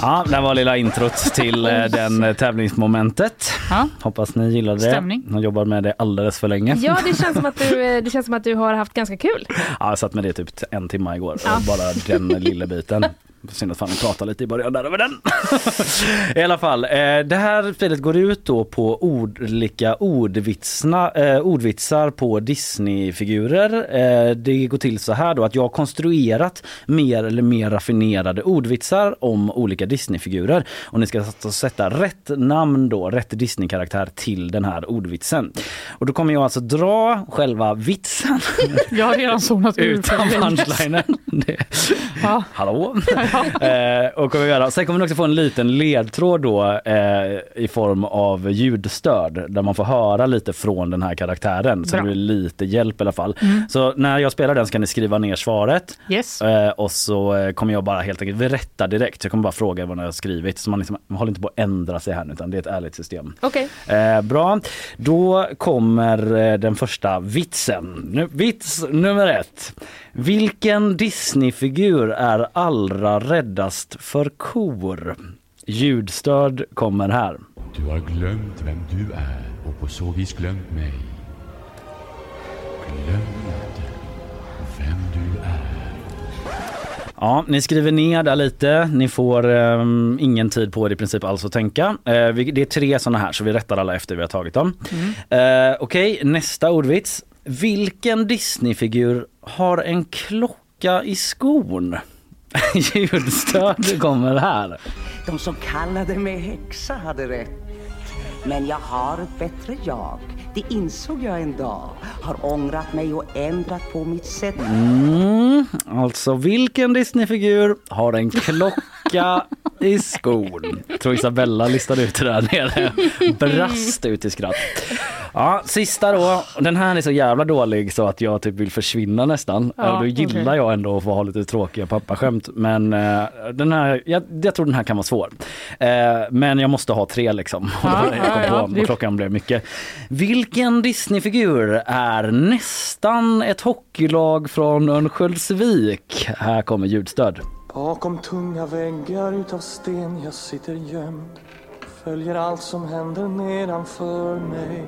Ja, det var lilla introt till eh, den eh, tävlingsmomentet. Ja. Hoppas ni gillade det. Stämning. Jag jobbar med det alldeles för länge. Ja, det känns, som att du, eh, det känns som att du har haft ganska kul. Ja, jag satt med det typ en timme igår. Ja. Bara den lilla biten. Synd att fan vi pratade lite i början där över den. I alla fall, eh, det här spelet går ut då på olika ordvitsna, eh, ordvitsar på Disney-figurer. Eh, det går till så här då att jag har konstruerat mer eller mer raffinerade ordvitsar om olika Disney-figurer. Och ni ska alltså sätta rätt namn då, rätt Disney-karaktär till den här ordvitsen. Och då kommer jag alltså dra själva vitsen Jag har redan zonat för utan punchlinen. Ja. Hallå? eh, och kommer göra. Sen kommer ni också få en liten ledtråd då eh, i form av ljudstöd där man får höra lite från den här karaktären. Så Bra. det blir lite hjälp i alla fall. Mm. Så när jag spelar den ska ni skriva ner svaret Yes. eh, och så eh, kommer jag bara helt enkelt berätta direkt. Jag kommer bara fråga vad ni har skrivit så man, liksom, man håller inte på att ändra sig här nu, utan det är ett ärligt system. Okej. Eh, bra, då kommer eh, den första vitsen. Nu, vits nummer ett. Vilken Disneyfigur är allra räddast för kor? Ljudstöd kommer här. Du har glömt vem du är och på så vis glömt mig. Glöm inte vem du är. Ja, ni skriver ner där lite. Ni får ehm, ingen tid på er i princip alls att tänka. Eh, vi, det är tre sådana här så vi rättar alla efter vi har tagit dem. Eh, Okej, nästa ordvits. Vilken Disneyfigur har en klocka i skon? Ljudstöd kommer här. De som kallade mig häxa hade rätt. Men jag har ett bättre jag. Det insåg jag en dag. Har ångrat mig och ändrat på mitt sätt. Mm, alltså vilken Disneyfigur har en klocka i skon? Jag tror Isabella listade ut det där nere. Brast ut i skratt. Ja, sista då. Den här är så jävla dålig så att jag typ vill försvinna nästan. Ja, då gillar okej. jag ändå att få ha lite tråkiga pappaskämt. Men eh, den här, jag, jag tror den här kan vara svår. Eh, men jag måste ha tre liksom. Och Ja, då jag kom ja, ja. på, och klockan blev mycket. Vilken Disneyfigur är nästan ett hockeylag från Örnsköldsvik? Här kommer ljudstöd. Bakom tunga väggar utav sten jag sitter gömd Följer allt som händer nedanför mig.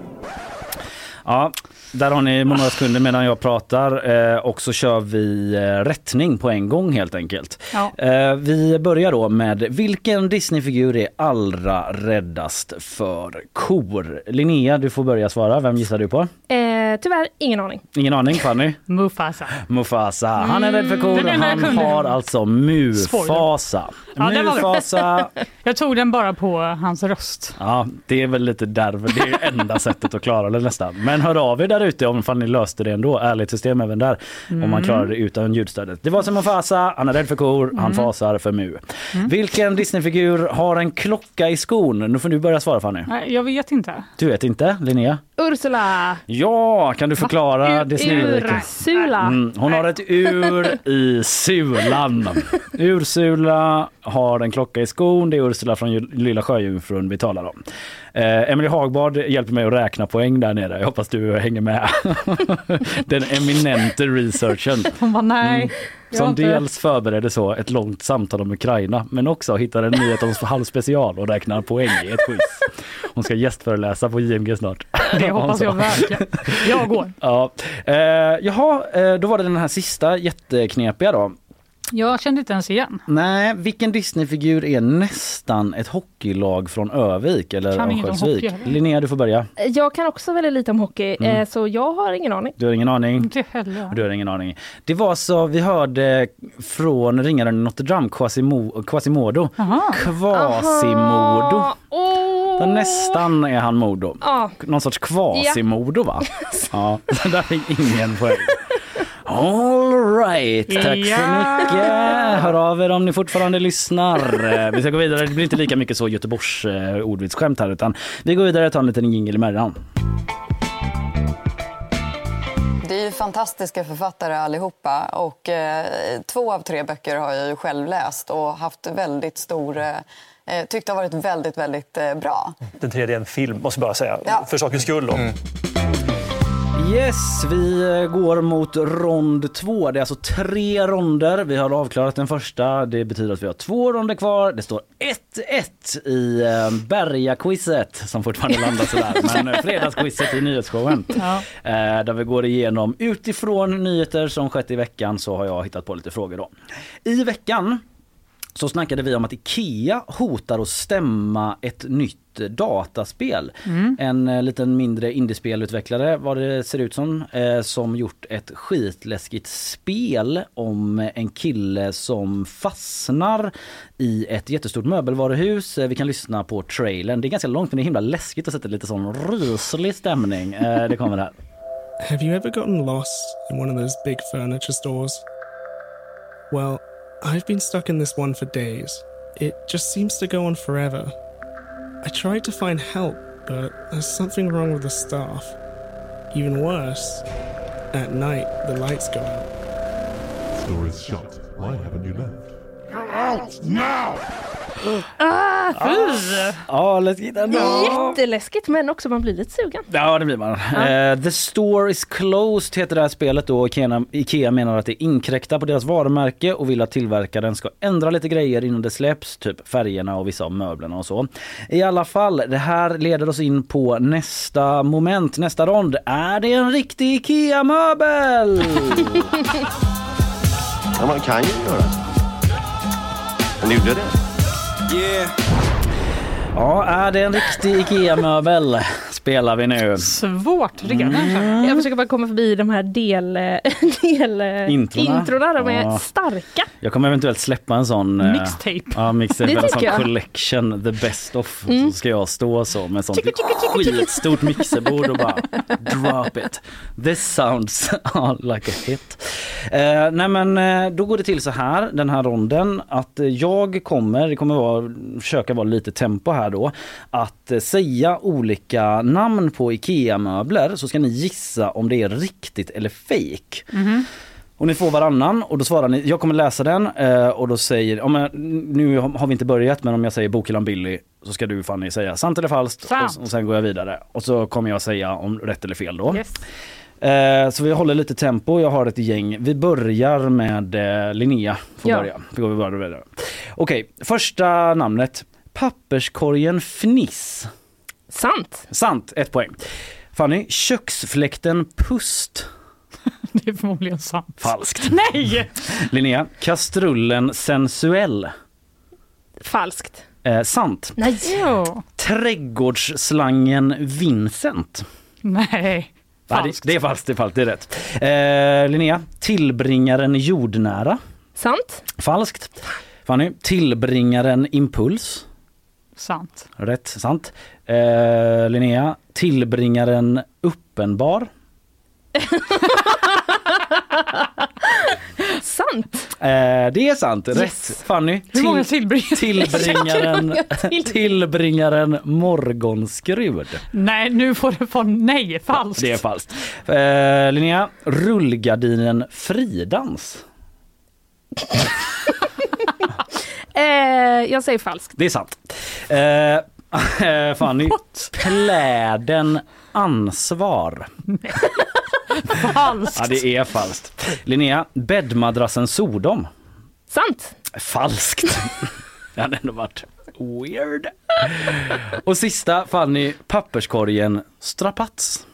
Ja, där har ni några sekunder medan jag pratar eh, och så kör vi eh, rättning på en gång helt enkelt. Ja. Eh, vi börjar då med vilken Disneyfigur är allra räddast för kor? Linnea, du får börja svara. Vem gissar du på? Eh, tyvärr, ingen aning. Ingen aning, Fanny? Mufasa. Mufasa. Han är rädd för kor. jag Han har alltså Mufasa. Ja. Mufasa. Jag tog den bara på hans röst. Ja, det är väl lite därför. Det är enda sättet att klara det nästan. Men hör av er där ute om fan ni löste det ändå. Ärligt system även där. Om man Mm. klarar det utan ljudstödet. Det var som Mufasa. Han är rädd för kor. Han Mm. fasar för Mu. Vilken Disneyfigur har en klocka i skon? Nu får du börja svara Fanny. Nej, jag vet inte. Du vet inte, Linnea? Ursula! Ja, kan du förklara Disneyriket? Ursula! Mm, hon har ett ur i sulan. Ursula har en klocka i skon. Det är Ursula från Lilla Sjöjungfrun vi talar om. Eh, Emily Hagbard hjälper mig att räkna poäng där nere. Jag hoppas du hänger med. Den eminente researchen. Hon bara nej. Mm. Som dels förbereder så ett långt samtal om Ukraina men också hittar en nyhetens halvspecial och räknar poäng i ett quiz. Hon ska gästföreläsa på JMG snart. Det hoppas jag verkligen. Jag går. Ja. Eh, jaha, eh, då var det den här sista jätteknepiga då. Jag kände inte ens igen. Nej, vilken Disneyfigur är nästan ett hockeylag från Övik eller Kan Örnsköldsvik? Linnea, du får börja. Jag kan också väldigt lite om hockey, Mm. eh, så jag har ingen aning. Du har ingen aning? Inte heller. Du har ingen aning. Det var så, vi hörde från ringaren i Notre Dame, Quasimo, Quasimodo. Quasimodo. Åh! Så nästan är han Modo. Ja. Någon sorts Quasimodo va? Ja, där fick ingen poäng. All right, tack så Ja. mycket. Hör av er om ni fortfarande lyssnar. Eh, Vi ska gå vidare, det blir inte lika mycket så Göteborgs eh, ordvitsskämt här utan vi går vidare och tar en liten jingel emellan. Det är ju fantastiska författare allihopa och eh, två av tre böcker har jag ju själv läst och haft väldigt stor eh, eh, tyckt har varit väldigt, väldigt eh, bra. Den tredje är en film, måste jag bara säga. Ja. För sakens skull. Då. Yes, vi eh, går mot rond två. Det är alltså tre ronder. Vi har avklarat den första. Det betyder att vi har två ronder kvar. Det står 1-1 i eh, Berga-quizet som fortfarande landar sådär. Men eh, fredagsquizet i nyhetsshowen. Ja. Där vi går igenom utifrån nyheter som skett i veckan så har jag hittat på lite frågor då. I veckan så snackade vi om att Ikea hotar att stämma ett nytt dataspel. Mm. En eh, liten mindre indiespelutvecklare vad det ser ut som eh, som gjort ett skitläskigt spel om en kille som fastnar i ett jättestort möbelvaruhus. Eh, vi kan lyssna på trailern. Det är ganska långt men det är himla läskigt att sätta lite sån ryslig stämning. Eh, det kommer här. Have you ever gotten lost in one of those big furniture stores? Well, I've been stuck in this one for days. It just seems to go on forever. I tried to find help, but there's something wrong with the staff. Even worse, at night the lights go out. Store is shut. Why haven't you left? Out now! Ah, fy! Ja, läskigt ändå. Jätteläskigt men också man blir lite sugen. Ja det blir man. Eh, The store is closed heter det här spelet då. Ikea, Ikea menar att det inkräktar på deras varumärke och vill att tillverkaren ska ändra lite grejer innan det släpps. Typ färgerna och vissa av möblerna och så. I alla fall, det här leder oss in på nästa moment, nästa rond. Är det en riktig Ikea-möbel? Ja, man kan ju göra så. Men det gjorde det. Yeah. Ja, är det en riktig IKEA-möbel? spelar vi nu. Svårt redan. Mm. Jag försöker bara komma förbi de här del, del Introna. introna. De är Ja. starka. Jag kommer eventuellt släppa en sån eh, Mixtape. Ja, mixtape. Det En sån jag. collection, the best of. Mm. Så ska jag stå så med sånt skitstort mixerbord och bara drop it. This sounds like a hit. Eh, nej men eh, då går det till så här den här ronden att eh, jag kommer, det kommer vara, försöka vara lite tempo här då, att eh, säga olika namn på IKEA-möbler så ska ni gissa om det är riktigt eller fake. Och ni får varannan och då svarar ni, jag kommer läsa den eh, och då säger, ja, men, nu har vi inte börjat men om jag säger Bokhyllan Billy så ska du Fanny säga sant eller falskt Sant. och, och sen går jag vidare. Och så kommer jag säga om rätt eller fel då. Yes. Eh, så vi håller lite tempo, jag har ett gäng. Vi börjar med eh, Linnea. Får Ja. börja. Vi går. Okej, första namnet. Papperskorgen Fniss. Sant. Sant, ett poäng. Fanny, köksfläkten Pust. Det är förmodligen sant. Falskt. Nej! Linnea, kastrullen Sensuell. Falskt. Eh, sant. Nej. Jo. Trädgårdsslangen Vincent. Nej. Falskt. det är falskt, det är falskt, det är rätt. Eh, Linnea, tillbringaren jordnära. Sant. Falskt. Fanny, tillbringaren impuls. Sant. Rätt, sant. Eh, Linnea, tillbringaren uppenbar. Sant. Eh, det är sant, Yes. rätt. Fanny, Hur många tillbringare? tillbringaren, Jag kan många till. tillbringaren morgonskrud. Nej, nu får det få nej. Falskt. Det är falskt. Eh, Linnea, rullgardinen Fridans. Eh, jag säger falskt. Det är sant. Eh, eh, Fanny, pläden ansvar. Falskt. Ja, det är falskt. Linnea, bäddmadrassen Sodom. Sant. Falskt. Det hade ändå varit weird. Och sista Fanny, papperskorgen strapats.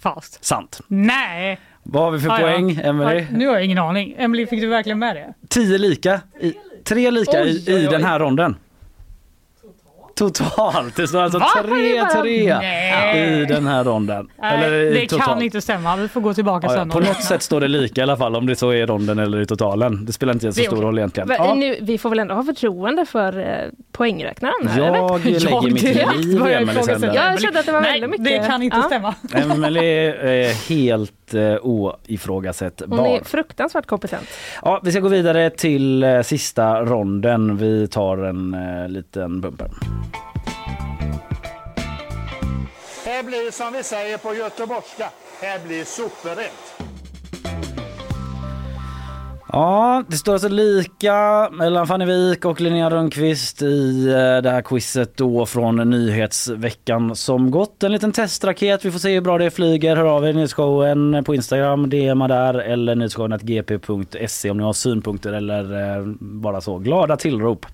Falskt. Sant. Nej. Vad har vi för Ah, ja. poäng, Emelie? Ja, Nu har jag ingen aning. Emily, fick du verkligen med det? Tio lika. I, tre lika i, Oj, oj, i oj. den här ronden. Totalt. Det står alltså Va? 3-3 Nej. i den här ronden. Nej, i det totalt. kan inte stämma. Vi får gå tillbaka Ja, ja, sen. på något sätt står det lika i alla fall om det så är i ronden eller i totalen. Det spelar inte så stor roll egentligen. Va, Ja. Nu, vi får väl ändå ha förtroende för eh, poängräknaren här, Jag eller? lägger mitt direkt liv i händer. Jag kände att det var Nej, väldigt mycket. det kan inte Ja. stämma. Emelie är helt uh, oifrågasättbar. Hon är fruktansvärt kompetent. Ja, vi ska gå vidare till eh, sista ronden. Vi tar en uh, liten bumper. Här blir som vi säger på göteborgska, här blir superrätt. Ja, det står alltså lika mellan Fanny Wijk och Linnea Rönnqvist i eh, det här quizet då från nyhetsveckan som gått. En liten testraket. Vi får se hur bra det flyger. Hör av er nyhetsshowen på Instagram, DMa där eller nyhetsshowen.gp.se om ni har synpunkter eller eh, bara så glada tillrop.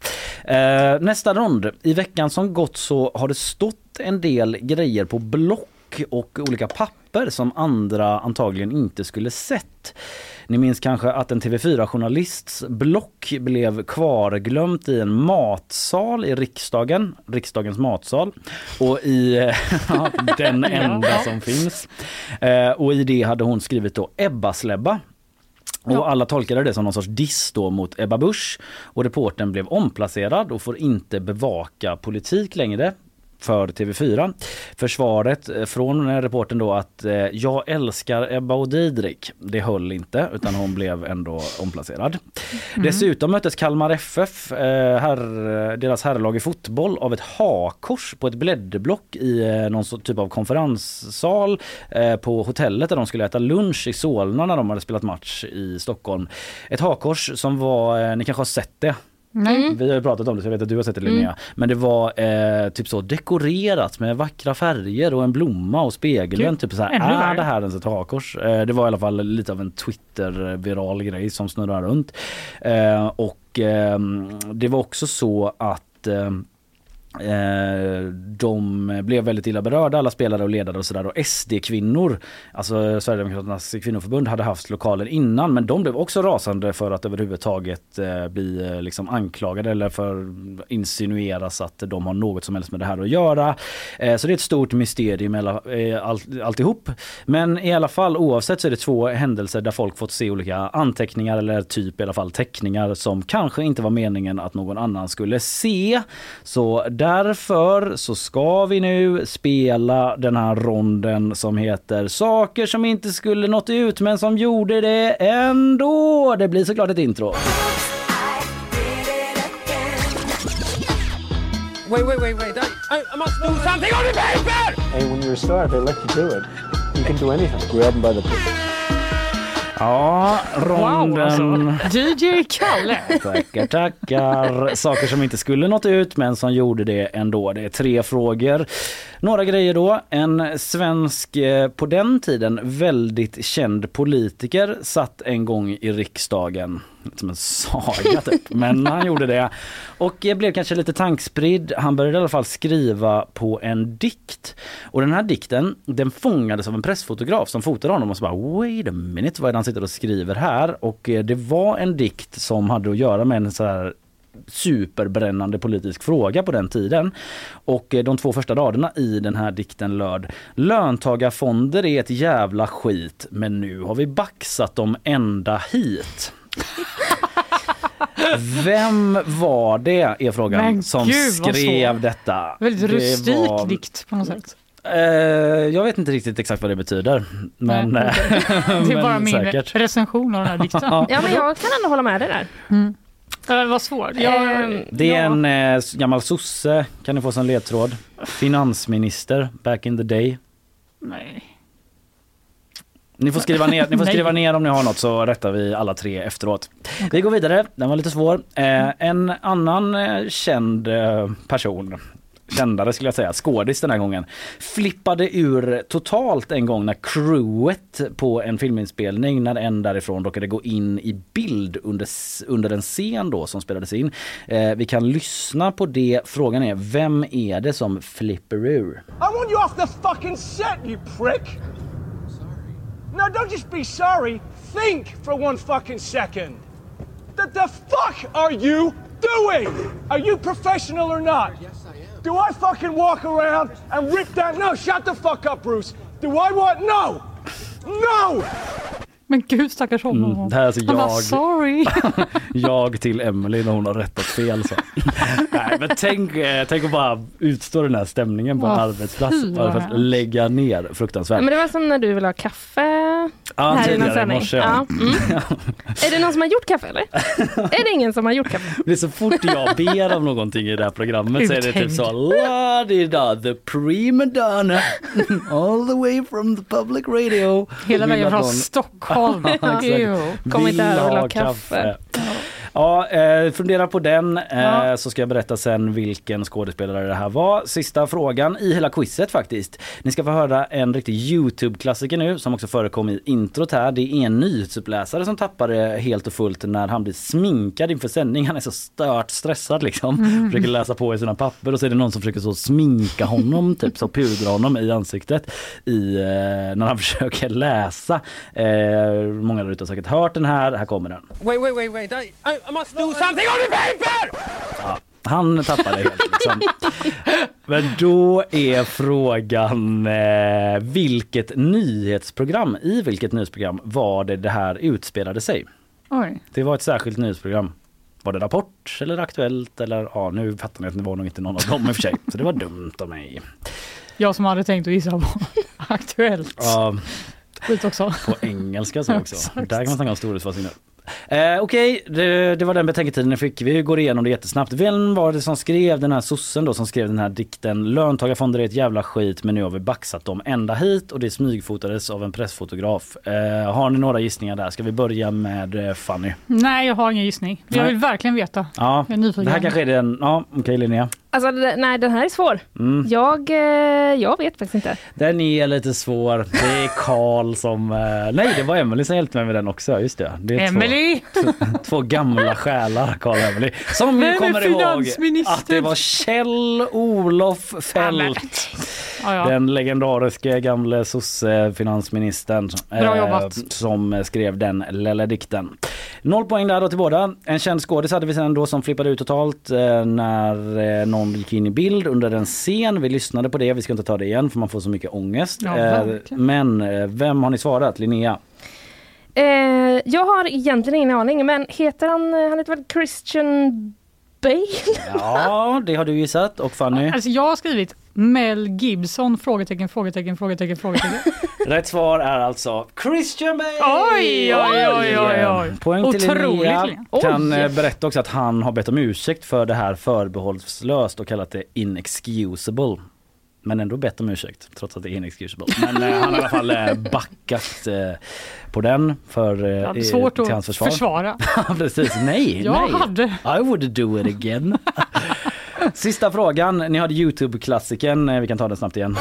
Eh, nästa rond. I veckan som gått så har det stått en del grejer på block och olika papper som andra antagligen inte skulle sett. Ni minns kanske att en TV4-journalists block blev kvarglömt i en matsal i riksdagen, riksdagens matsal. Och i den enda som finns. Eh, och i det hade hon skrivit då Ebba Släbba. Och alla tolkade det som någon sorts diss då mot Ebba Busch. Och reporten blev omplacerad och får inte bevaka politik längre för TV4. Försvaret eh, från eh, reporten då att eh, jag älskar Ebba och Didrik. Det höll inte utan hon blev ändå omplacerad. Dessutom möttes Kalmar FF, eh, herr, deras herrlag i fotboll, av ett hakors på ett blädderblock i eh, någon typ av konferenssal eh, på hotellet där de skulle äta lunch i Solna när de hade spelat match i Stockholm. Ett hakors som var, eh, ni kanske har sett det? Nej. Vi har ju pratat om det så jag vet att du har sett det Linnea. Mm. Men det var eh, typ så dekorerat med vackra färger och en blomma och spegeln. Gud, Typ så här, ännu är värre. det här ens ett hakors? Eh, det var i alla fall lite av en Twitter-viral grej som snurrar runt. Eh, och ehm, det var också så att ehm, Eh, Eh, de blev väldigt illa berörda, alla spelare och ledare och sådär. Och SD-kvinnor, alltså Sverigedemokraternas kvinnoförbund, hade haft lokaler innan men de blev också rasande för att överhuvudtaget eh, bli eh, liksom anklagade eller för insinueras att de har något som helst med det här att göra. Så det är ett stort mysterium alltihop. Men i alla fall oavsett så är det två händelser där folk fått se olika anteckningar eller typ i alla fall teckningar som kanske inte var meningen att någon annan skulle se. Så därför så ska vi nu spela den här ronden som heter Saker som inte skulle nått ut men som gjorde det ändå. Det blir såklart ett intro. Wait, wait, wait, wait. I, I must do something on the paper! Hey, when you're a star, they let you do it. You can do anything. Grab them by the Ja, ronden. Wow, alltså. DJ Kalle. Tackar, tackar. Saker som inte skulle nått ut men som gjorde det ändå. Det är tre frågor. Några grejer då. En svensk, eh, på den tiden väldigt känd politiker satt en gång i riksdagen. Som en saga typ. Men han gjorde det. Och blev kanske lite tankspridd. Han började i alla fall skriva på en dikt. Och den här dikten den fångades av en pressfotograf som fotade honom och så bara wait a minute vad är det han sitter och skriver här? Och eh, det var en dikt som hade att göra med en så här superbrännande politisk fråga på den tiden. Och eh, de två första raderna i den här dikten löd Löntagarfonder är ett jävla skit men nu har vi baxat dem ända hit. Vem var det är frågan Men som gud, skrev detta? Väldigt Det rustik var- dikt på något sätt. Eh, jag vet inte riktigt exakt vad det betyder. Men, Nej, eh, Det är men bara min säkert. recension av den här dikten. Ja. Ja, men jag kan ändå hålla med dig där. Mm. Det var svårt. Jag, Ehm, Det är en eh, gammal sosse kan ni få som ledtråd. Finansminister back in the day. Nej. Ni får skriva ner, ni får skriva ner om ni har något så rättar vi alla tre efteråt. Vi går vidare, den var lite svår. Eh, en annan eh, känd eh, person kändare skulle jag säga, skådis den här gången, flippade ur totalt en gång när crewet på en filminspelning, när en därifrån råkade gå in i bild under, under en scen då som spelades in. Eh, vi kan lyssna på det. Frågan är, vem är det som flipper ur? I want you off the fucking set, you prick! No, don't just be sorry. Think for one fucking second. The, the fuck are you doing? Are you professional or not? Yes, I am. Do I fucking walk around and rip that? No, shut the fuck up, Bruce. Do I want? No! No! Men gud stackars honom. Mm, det här är alltså Han bara jag. sorry. jag till Emily när hon har rättat fel. Så. Nej, men tänk, eh, tänk att bara utstå den här stämningen på en arbetsplats bara för att lägga ner. Fruktansvärt. Men det var som när du ville ha kaffe Ja, här tidigare i morse, Ja. ja. Mm. Är det någon som har gjort kaffe eller? är det ingen som har gjort kaffe? Det är så fort jag ber om någonting i det här programmet så är det typ så la-di-da, the prima donna all the way from the public radio. Hela vägen från Stockholm. Ew. Kom inte här och ha ha kaffe. Ja, eh, fundera på den eh, Ja. så ska jag berätta sen vilken skådespelare det här var. Sista frågan i hela quizet faktiskt. Ni ska få höra en riktig Youtube-klassiker nu som också förekom i introt här. Det är en nyhetsuppläsare som tappar det helt och fullt när han blir sminkad inför sändning. Han är så stört stressad liksom. Mm. Försöker läsa på i sina papper och så är det någon som försöker så sminka honom, typ så pudra honom i ansiktet i, eh, när han försöker läsa. Eh, många där ute har säkert hört den här. Här kommer den. Wait, wait, wait, wait. I, I, I must do something on the paper! Ja, han tappade helt liksom. Men då är frågan eh, vilket nyhetsprogram, i vilket nyhetsprogram var det det här utspelade sig? Oj. Det var ett särskilt nyhetsprogram. Var det Rapport eller Aktuellt eller ja nu fattar ni att det var nog inte någon av dem i och för sig. Så det var dumt av mig. Jag som hade tänkt att gissa på Aktuellt. Ja, Skit också. på engelska så också. Där kan man snacka om storhetsvansinne. Eh, Okej, det, det var den betänketiden jag fick. Vi går igenom det jättesnabbt. Vem var det som skrev den här sossen då som skrev den här dikten Löntagarfonder är ett jävla skit men nu har vi baxat dem ända hit och det smygfotades av en pressfotograf. Eh, har ni några gissningar där? Ska vi börja med eh, Fanny? Nej, jag har ingen gissning. Jag Nej. vill verkligen veta. Ja, Jag är nyfiken. det här kanske är den, ja okej Linnea. Alltså, det- nej, den här är svår. Mm. Jag, eh, jag vet faktiskt inte. Den är lite svår. Det är Karl som... eh, Nej, det var Emily som hjälpte mig med den också. Just det. det är Emily! Två, gamla själar, Karl och Emily. Som är kommer ihåg att det var Kjell-Olof. Ja, ja. Den legendariske gamle sosse-finansministern jobbat. som skrev den lilla dikten. Noll poäng där då till båda. En känd skådis hade vi sen då som flippade ut totalt eh, när eh, någon gick in i bild under en scen. Vi lyssnade på det, vi ska inte ta det igen för man får så mycket ångest. Ja, Eh. Men eh, vem har ni svarat? Linnea? Eh, jag har egentligen ingen aning, men heter han, han heter väl Christian Bale? Ja, det har du gissat. Och Fanny? Alltså jag har skrivit Mel Gibson? Frågetecken, frågetecken, frågetecken, frågetecken. Rätt svar är alltså Christian Bale! Oj, oj, oj, oj, oj. Poäng till Linnea. Kan Oj. eh, berätta också att han har bett om ursäkt för det här förbehållslöst och kallat det inexcusable. Men ändå bett om ursäkt trots att det är inexcusable. Men eh, han har i alla fall eh, backat eh, på den för eh, Ja, svårt till att hans försvar. försvara. Ja, Precis, nej, Jag nej. hade. I would do it again. Sista frågan, ni hade Youtube-klassikern, Eh, vi kan ta den snabbt igen.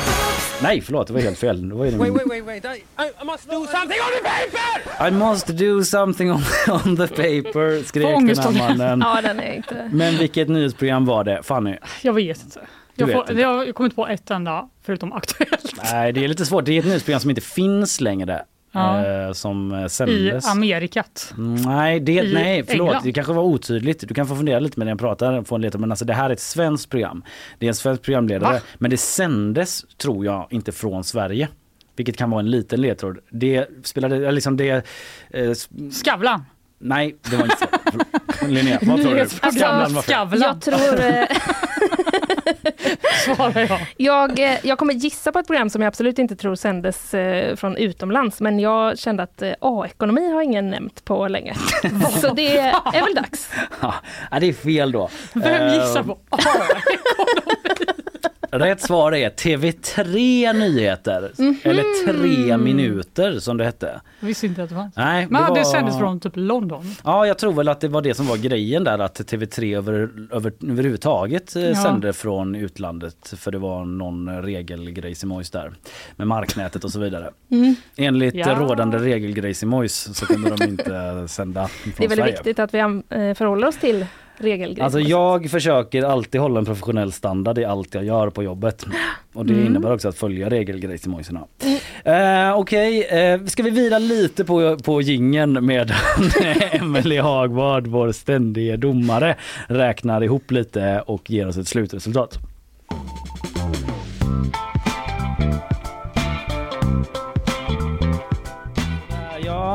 Nej förlåt, det var helt fel. Det var Wait, wait, wait, wait. I, I must do something on the paper! I must do something on, on the paper, skrek den här mannen. Ja, den är inte... Men vilket nyhetsprogram var det? Fanny? Jag vet inte. Jag, får, inte. jag har kommit på ett enda förutom Aktuellt. Nej, det är lite svårt. Det är ett nyhetsprogram som inte finns längre. Ja. Eh, som eh, I sändes. Amerikat. Nej, det, I nej förlåt. England. Det kanske var otydligt. Du kan få fundera lite med när jag pratar. Få en lite, men alltså, det här är ett svenskt program. Det är en svensk programledare. Va? Men det sändes, tror jag, inte från Sverige. Vilket kan vara en liten ledtråd. Det spelade, liksom det... Eh, Skavlan. nej, det var inte så. Linnea, vad tror du? Alltså, Skavlan fel. Skavlan. Jag tror... Svarar jag. jag, eh, jag kommer gissa på ett program som jag absolut inte tror sändes eh, från utomlands, men jag kände att eh, A-ekonomi har ingen nämnt på länge. Så det är väl dags. Ja, det är fel då. Vem gissar på A? Rätt svar är TV3 Nyheter. Eller tre minuter som det hette. Jag visste inte att det fanns. Nej, Men det, var- sändes från typ London. Ja, jag tror väl att det var det som var grejen där att TV3 över, över, överhuvudtaget eh, Ja. sände från utlandet för det var någon regelgrejsimojs där med marknätet och så vidare. Mm. Enligt Ja. rådande regelgrejsimojs så kunde de inte sända från Det är väldigt Sverige. viktigt att vi eh, förhåller oss till regelgrejer. Alltså jag försöker alltid hålla en professionell standard i allt jag gör på jobbet. Och det Mm. innebär också att följa regelgrejsimojserna. Eh, Okej, eh, ska vi vila lite på, på gingen med Emelie Hagvard, vår ständige domare, räknar ihop lite och ger oss ett slutresultat.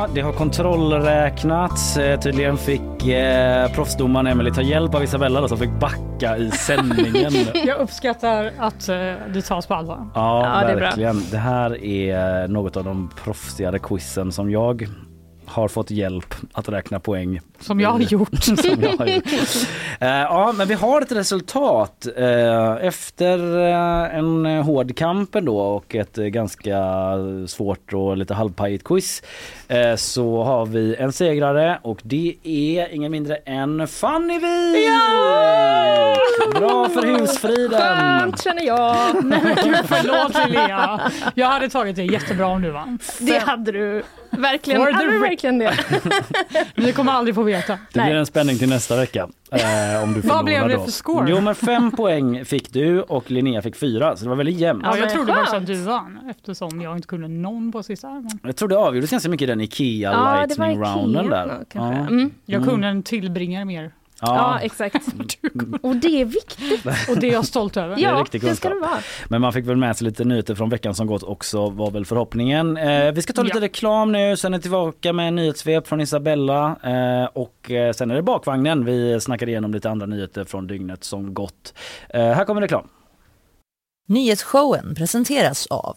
Ja, det har kontrollräknats. Eh, Tydligen fick eh, proffsdomaren Emelie ta hjälp av Isabella då, som fick backa i sändningen. Jag uppskattar att eh, det tas på allvar. Ja, Ja, det är bra. verkligen. Det här är något av de proffsigare quizen som jag har fått hjälp att räkna poäng. Som jag har gjort. som jag har gjort. Eh, ja, men vi har ett resultat. Eh, efter eh, en hård kamp då och ett eh, ganska svårt och lite halvpajigt quiz så har vi en segrare och det är ingen mindre än Fanny Wijk! Bra för husfriden! Skönt känner jag. Nej men gud förlåt Linnea. Jag hade tagit det jättebra om du vann. Det hade du verkligen. Hade du verkligen det? Vi kommer aldrig få veta. Det blir en spänning till nästa vecka. Eh, om du Vad blev det då. för score? Jo men fem poäng fick du och Linnea fick fyra så det var väldigt jämnt. Ja, jag trodde faktiskt att du vann eftersom jag inte kunde någon på sista. Men Jag tror det avgjordes ganska mycket i den Ikea Ja, det var lightning Ikea rounden där. kanske. Ja. Mm. jag kunde en tillbringare mer. Ja, Ja, exakt. Och det är viktigt. Och det är jag stolt över. Det är Ja, riktig det ska det vara. men man fick väl med sig lite nyheter från veckan som gått också var väl förhoppningen. Eh, vi ska ta lite Ja. reklam nu, sen är vi tillbaka med en nyhetssvep från Isabella eh, och eh, sen är det bakvagnen. Vi snackar igenom lite andra nyheter från dygnet som gått. Eh, här kommer reklam. Nyhetsshowen presenteras av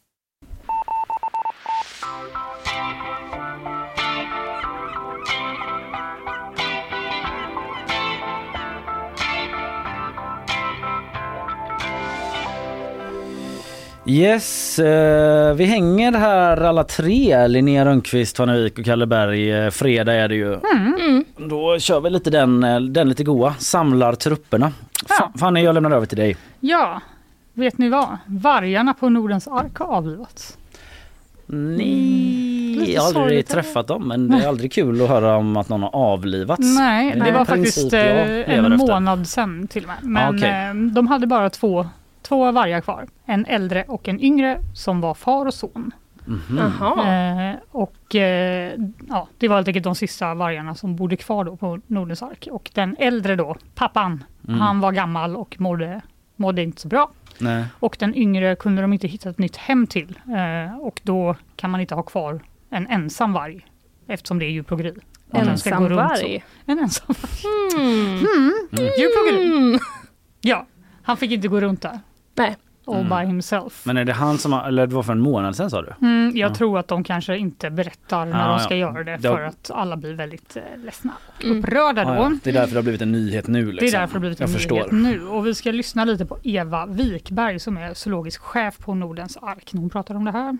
Yes, eh, vi hänger här alla tre. Linnea Rönnqvist, Wijk och Kalle Berg. Eh, fredag är det ju. Mm. Då kör vi lite den, eh, den lite goa. Samlar trupperna. Fa- Fanny, jag lämnar över till dig. Ja, vet ni vad? Vargarna på Nordens ark har avlivats. Nej, Lite jag har aldrig träffat dem men det är aldrig kul att höra om att någon har avlivats. Nej, det en var faktiskt eh, en månad sedan till och med. Men okej. eh, de hade bara två, två vargar kvar. En äldre och en yngre som var far och son. Mhm. Eh, och eh, ja, det var helt enkelt de sista vargarna som bodde kvar då på Nordens ark. Och den äldre då, pappan, Mm. han var gammal och mådde, mådde inte så bra. Nej. Och den yngre kunde de inte hitta ett nytt hem till. Eh, och då kan man inte ha kvar en ensam varg eftersom det är djurplågeri. Att den ska Ensam varg? En ensam varg. Mm. Mm. Mm. Djurplågeri. Ja, han fick inte gå runt där. Nej. All Mm. by himself. Men är det han som har, eller det var för en månad sedan sa du? Mm, jag Ja. tror att de kanske inte berättar när Ja, de ja. ska göra det för att alla blir väldigt eh, ledsna och Mm. upprörda då. Ja, ja. Det är därför det har blivit en nyhet nu. Liksom. Det är därför det har blivit jag en förstår. nyhet nu. Och vi ska lyssna lite på Eva Wikberg som är zoologisk chef på Nordens ark när hon pratar om det här.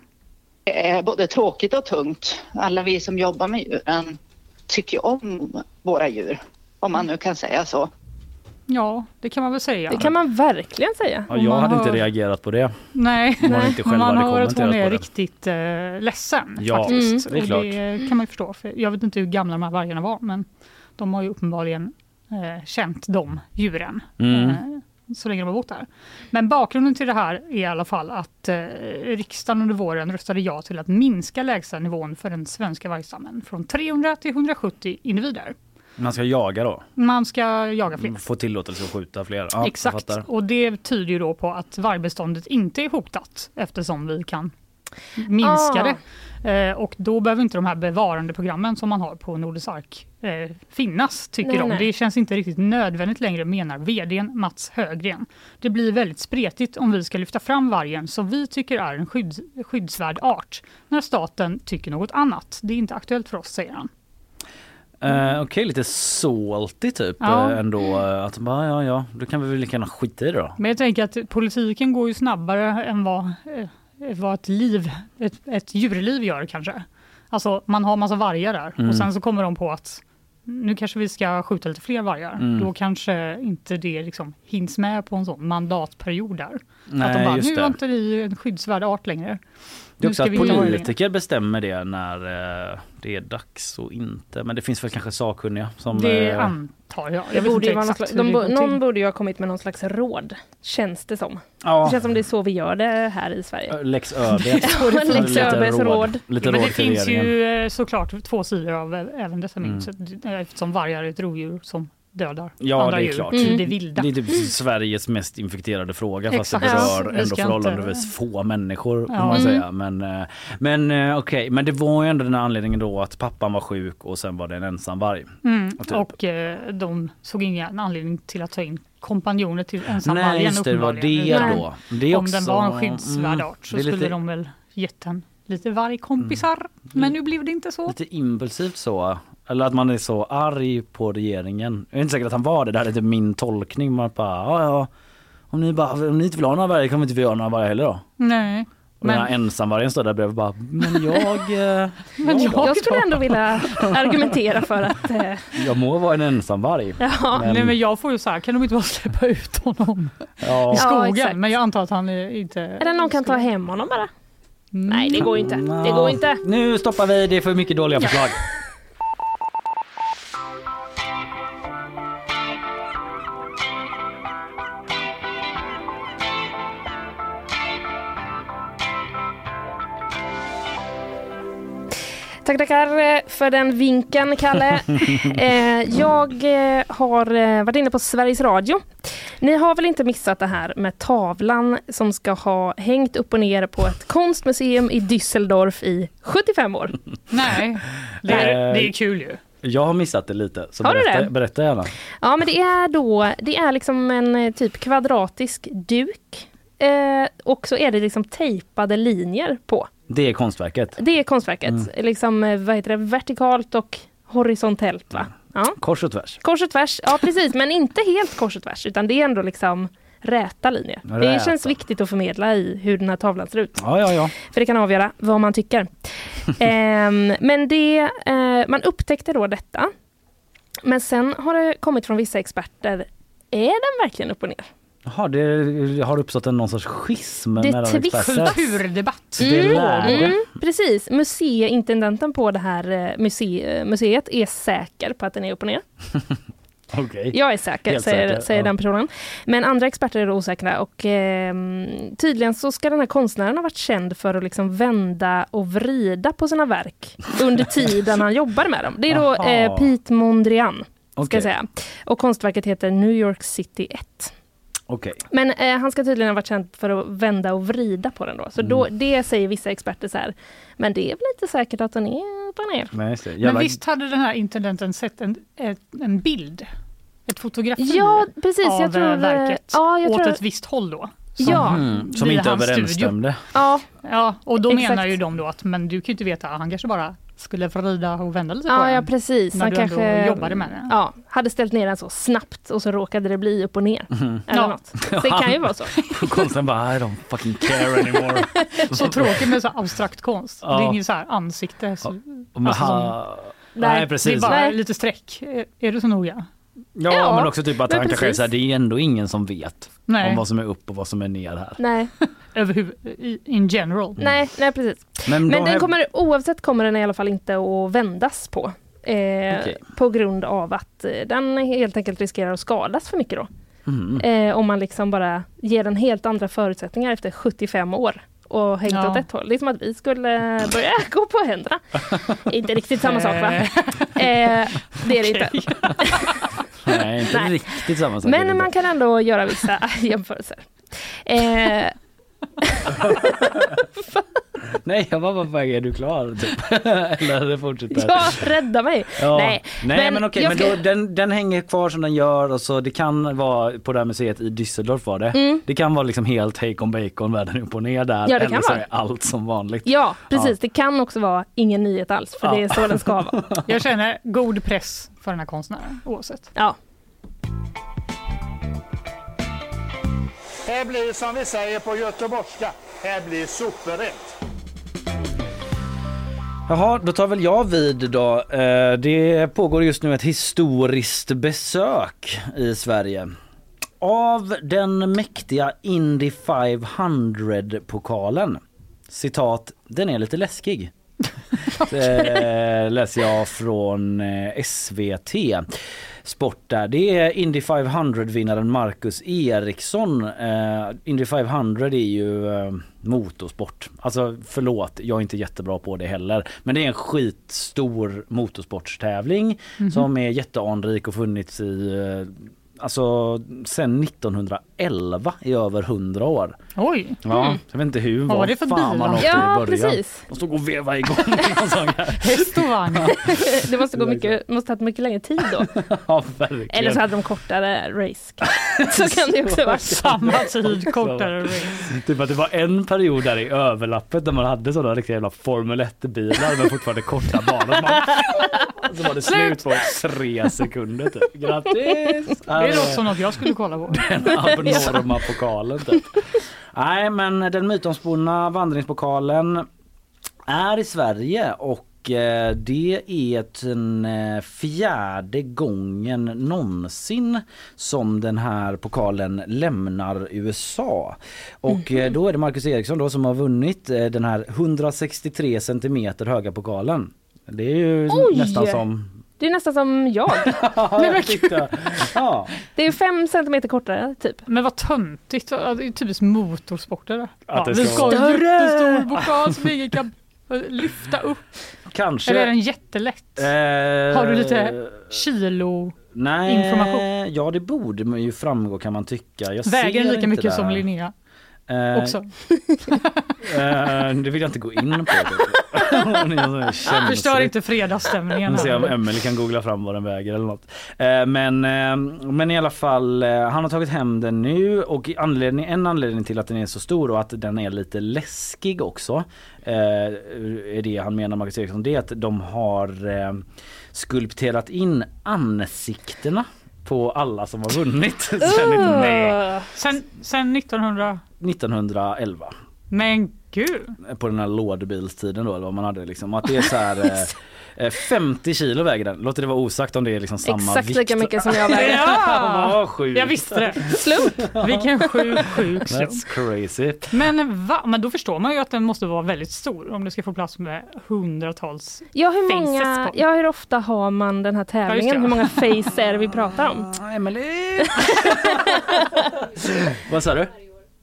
Det är både tråkigt och tungt. Alla vi som jobbar med djuren tycker om våra djur, om man nu kan säga så. Ja, det kan man väl säga. Det kan man verkligen säga. Ja, jag man hade har- inte reagerat på det. Nej, man inte själv man hör att hon kommenterat är på det. riktigt eh, ledsen. Ja, faktiskt. det är och klart. det kan man ju förstå. För jag vet inte hur gamla de här vargarna var men de har ju uppenbarligen eh, känt de djuren. Mm. Eh, så länge de har bott där. Men bakgrunden till det här är i alla fall att eh, riksdagen under våren röstade ja till att minska lägsta nivån för den svenska vargstammen från 300 till 170 individer. Man ska jaga då? Man ska jaga fler. Få tillåtelse att skjuta fler? Ja, Exakt, och det tyder ju då på att vargbeståndet inte är hotat eftersom vi kan minska Ah. det. Eh, och då behöver inte de här bevarandeprogrammen som man har på Nordens ark eh, finnas, tycker Nej, de. nej. Det känns inte riktigt nödvändigt längre, menar vdn Mats Högren. Det blir väldigt spretigt om vi ska lyfta fram vargen som vi tycker är en skydds, skyddsvärd art, när staten tycker något annat. Det är inte aktuellt för oss, säger han. Eh, Okej, lite salty typ Ja. eh, ändå. eh, Att bara, ja, ja, då kan vi väl lika gärna skita i det då. Men jag tänker att politiken går ju snabbare än vad, vad ett liv, ett, ett djurliv gör kanske. Alltså man har massa vargar där Mm. och sen så kommer de på att nu kanske vi ska skjuta lite fler vargar. Mm. Då kanske inte det liksom hinns med på en sån mandatperiod där. att Nej, de bara, nu det. var inte vi en skyddsvärd art längre. Det är också att politiker bestämmer det när eh, det är dags och inte. Men det finns väl kanske sakkunniga som... Det eh, antar jag. Jag borde någon, slags, de, någon borde ju ha kommit med någon slags råd, känns det som. Ja. Det känns som det är så vi gör det här i Sverige. Lex ÖB. Ja, Lex ÖBs råd. Lite Men råd det finns ju eh, såklart två sidor av även dessa Mm. mynt. eh, Eftersom vargar är ett rovdjur som dödar Ja, andra det är djur klart. i det vilda. Det är typ Sveriges mest infekterade fråga fast Exakt. det Ja, berör vi ändå förhållandevis få människor Ja. man Mm. säga. Men, eh, men eh, okej, men det var ju ändå den här anledningen då att pappan var sjuk och sen var det en ensamvarg. Mm. Och typ. Och eh, de såg ingen anledning till att ta in kompanjoner till Nej, ensamvargen just det, det var det då. Det Om den också- var en skyddsvärd mm, art så det skulle lite- de väl gett den lite vargkompisar. Men nu blev det inte så. Lite impulsivt så. Eller att man är så arg på regeringen. Jag är inte säker att han var det. Det här är typ min tolkning. Man bara, ja ja. Om ni, bara, om ni inte vill ha några vargar kommer vi inte få ha några vargar heller då. Nej. Och den här Men, ensamvargen står där bredvid bara, men jag... eh, Men ja, då. jag skulle ändå vilja argumentera för att eh, Jag må vara en ensamvarg. Ja. Men- nej, men jag får ju så här, kan de inte bara släppa ut honom Ja. i skogen? exakt. men jag antar att han är inte... Eller någon kan ta hem honom bara. Mm. Nej, det går inte. Det Ja. går inte. Nu stoppar vi, det är för mycket dåliga förslag. Tack, tackar eh, för den vinken, Kalle. Eh, jag eh, har varit inne på Sveriges Radio. Ni har väl inte missat det här med tavlan som ska ha hängt upp och ner på ett konstmuseum i Düsseldorf i 75 år? Nej, det är, det är kul ju. Jag har missat det lite, så Har du berätta, det? berätta gärna. Ja, men det är då, det är liksom en typ kvadratisk duk. Eh, och så är det liksom tejpade linjer på. Det är konstverket. Det är konstverket. Mm. Liksom, eh, vad heter det, vertikalt och horisontellt va? Ja. Kors och tvärs. Kors och tvärs, ja precis, men inte helt kors och tvärs utan det är ändå liksom räta linjer. Räta. Det känns viktigt att förmedla i hur den här tavlan ser ut. Ja, ja, ja. För det kan avgöra vad man tycker. Ehm, men det, eh, man upptäckte då detta. Men sen har det kommit från vissa experter, är den verkligen upp och ner? Jaha, det har uppstått en någon sorts schism Det mellan experter. Kulturdebatt. Lärde. Mm, precis. Museiintendenten på det här eh, muse museet är säker på att den är upp och ner. Okej. Jag är säker, Helt säger, säker, säger ja. den personen. Men andra experter är osäkra och eh, tydligen så ska den här konstnären ha varit känd för att liksom vända och vrida på sina verk under tiden han jobbar med dem. Det är då eh, Pete Mondrian, ska Okej. jag säga. Och konstverket heter New York City 1. Okej. Men eh, han ska tydligen ha varit känd för att vända och vrida på den då. Så Mm. då, det säger vissa experter så här. Men det är väl inte säkert att den är upp och ner. Nej, det. Men Jävla- visst hade den här intendenten sett en, en bild? Ett fotografi Ja, precis. av Jag tror, eh, eh, verket ja, jag åt tror- ett visst håll då? Ja. Mhm, som inte hans överensstämde. Ja, Ja, och då Exakt. menar ju de då att men du kan ju inte veta, han kanske bara skulle vrida och vända lite på ja, den. ja precis. När Han du kanske ändå jobbade med den. Ja, hade ställt ner den så snabbt och så råkade det bli upp och ner. Mhm. Eller Ja. något. Så det kan ju vara så. Konstnären bara I don't fucking care anymore. Så tråkigt med så abstrakt konst. Ja. Det är inget så här ansikte. Så, Men alltså som-. Nej, Nej det är precis. bara Nej. lite streck. Är, du så noga? Ja, Ja, men också typ att han kanske är precis. så här, det är ändå ingen som vet Nej. om vad som är upp och vad som är ner här. Nej, Överhuvud, in general. nej, nej precis. Men, Men den kommer, oavsett kommer den i alla fall inte att vändas på. Eh, Okej. På grund av att eh, den helt enkelt riskerar att skadas för mycket då. Mhm. Eh, om man liksom bara ger den helt andra förutsättningar efter 75 år och hängt Ja. åt ett håll. Det är som att vi skulle börja gå på händerna. inte riktigt samma sak va? Eh, Eh, det är det inte. Nej, inte Nej. riktigt samma sak. Men man kan ändå göra vissa jämförelser. Eh, Nej, jag var bara på väg, är du klar? Typ. Eller fortsätter. ja, rädda mig! Ja. Nej, Nej, men, men okej, men ska- då, den, den hänger kvar som den gör och så det kan vara på det här museet i Düsseldorf var det. Mm. Det kan vara liksom helt hejkon bacon världen upp och ner där. Ja, det eller kan så vara. är allt som vanligt. Ja, precis. Det kan också vara ingen nyhet alls, för Ja. det är så den ska vara. Jag känner god press för den här konstnären oavsett. Ja. Här blir som vi säger på göteborgska, här blir superrätt. Jaha, då tar väl jag vid då. Eh, Det pågår just nu ett historiskt besök i Sverige. Av den mäktiga Indy 500-pokalen. Citat, den är lite läskig. Det läser jag från eh, SVT Sport där. Det är Indy 500-vinnaren Marcus Eriksson. Eh, Indy 500 är ju eh, motorsport. Alltså förlåt, jag är inte jättebra på det heller. Men det är en skitstor motorsportstävling Mhm. som är jätteanrik och funnits i eh, Alltså sen 1911 i över 100 år. Oj! Ja, jag vet inte hur, Vad var vad det för fan bilar? man åkte Ja, i början. precis. Och stod och vevade igång någon sån här. Häst och vagn. det måste, gå mycket, måste ha tagit mycket längre tid då. Ja, verkligen. Eller så hade de kortare race. Så kan det också vara. Samma tid, kortare race. Typ att det var en period där i överlappet där man hade sådana riktiga jävla Formel 1-bilar men fortfarande korta banor. Så, man, så var det slut på tre sekunder typ. Grattis! Det låter som något jag skulle kolla på. Den abnorma pokalen typ. Nej men den mytomspunna vandringspokalen är i Sverige och eh, det är den eh, fjärde gången någonsin som den här pokalen lämnar USA. Och eh, då är det Marcus Eriksson då som har vunnit den här 163 centimeter höga pokalen. Det är ju Oj! nästan som... Det är nästan som jag. Ja, jag tyckte- ja. Det är fem centimeter kortare typ. Men vad töntigt. Det är typiskt motorsporter. Att Ja, det ska ska vara- en jättestor pokal som ingen kan lyfta upp. Kanske. Eller är den jättelätt? Eh, Har du lite kilo? Nej, information? ja det borde ju framgå kan man tycka. Jag Väger ser den lika mycket där. som Linnea? Eh, Också. eh, det vill jag inte gå in på. Förstör inte fredagsstämningen. Se om. Emelie kan googla fram vad den väger eller något. Eh, Men, men i alla fall, han har tagit hem den nu och anledning, en anledning till att den är så stor och att den är lite läskig också. Är det han menar Marcus Eriksson. Det är att de har skulpterat in ansiktena på alla som har vunnit sen, 1900, Sen, sen 1900... 1911 Men gud! på den här lådbilstiden då eller vad man hade liksom. Att det är så här eh, 50 kilo väger den. Låter det vara osagt om det är liksom samma Exakt vikt. lika mycket som jag väger. Ja! Vad. Jag visste det. Slump. Vilken sjuk, sjuk slump. That's crazy. Men, va? Men då förstår man ju att den måste vara väldigt stor om det ska få plats med hundratals Ja hur, faces många, på. ja, hur ofta har man den här tävlingen? det. hur många face är det vi pratar om? Emily. Vad sa du?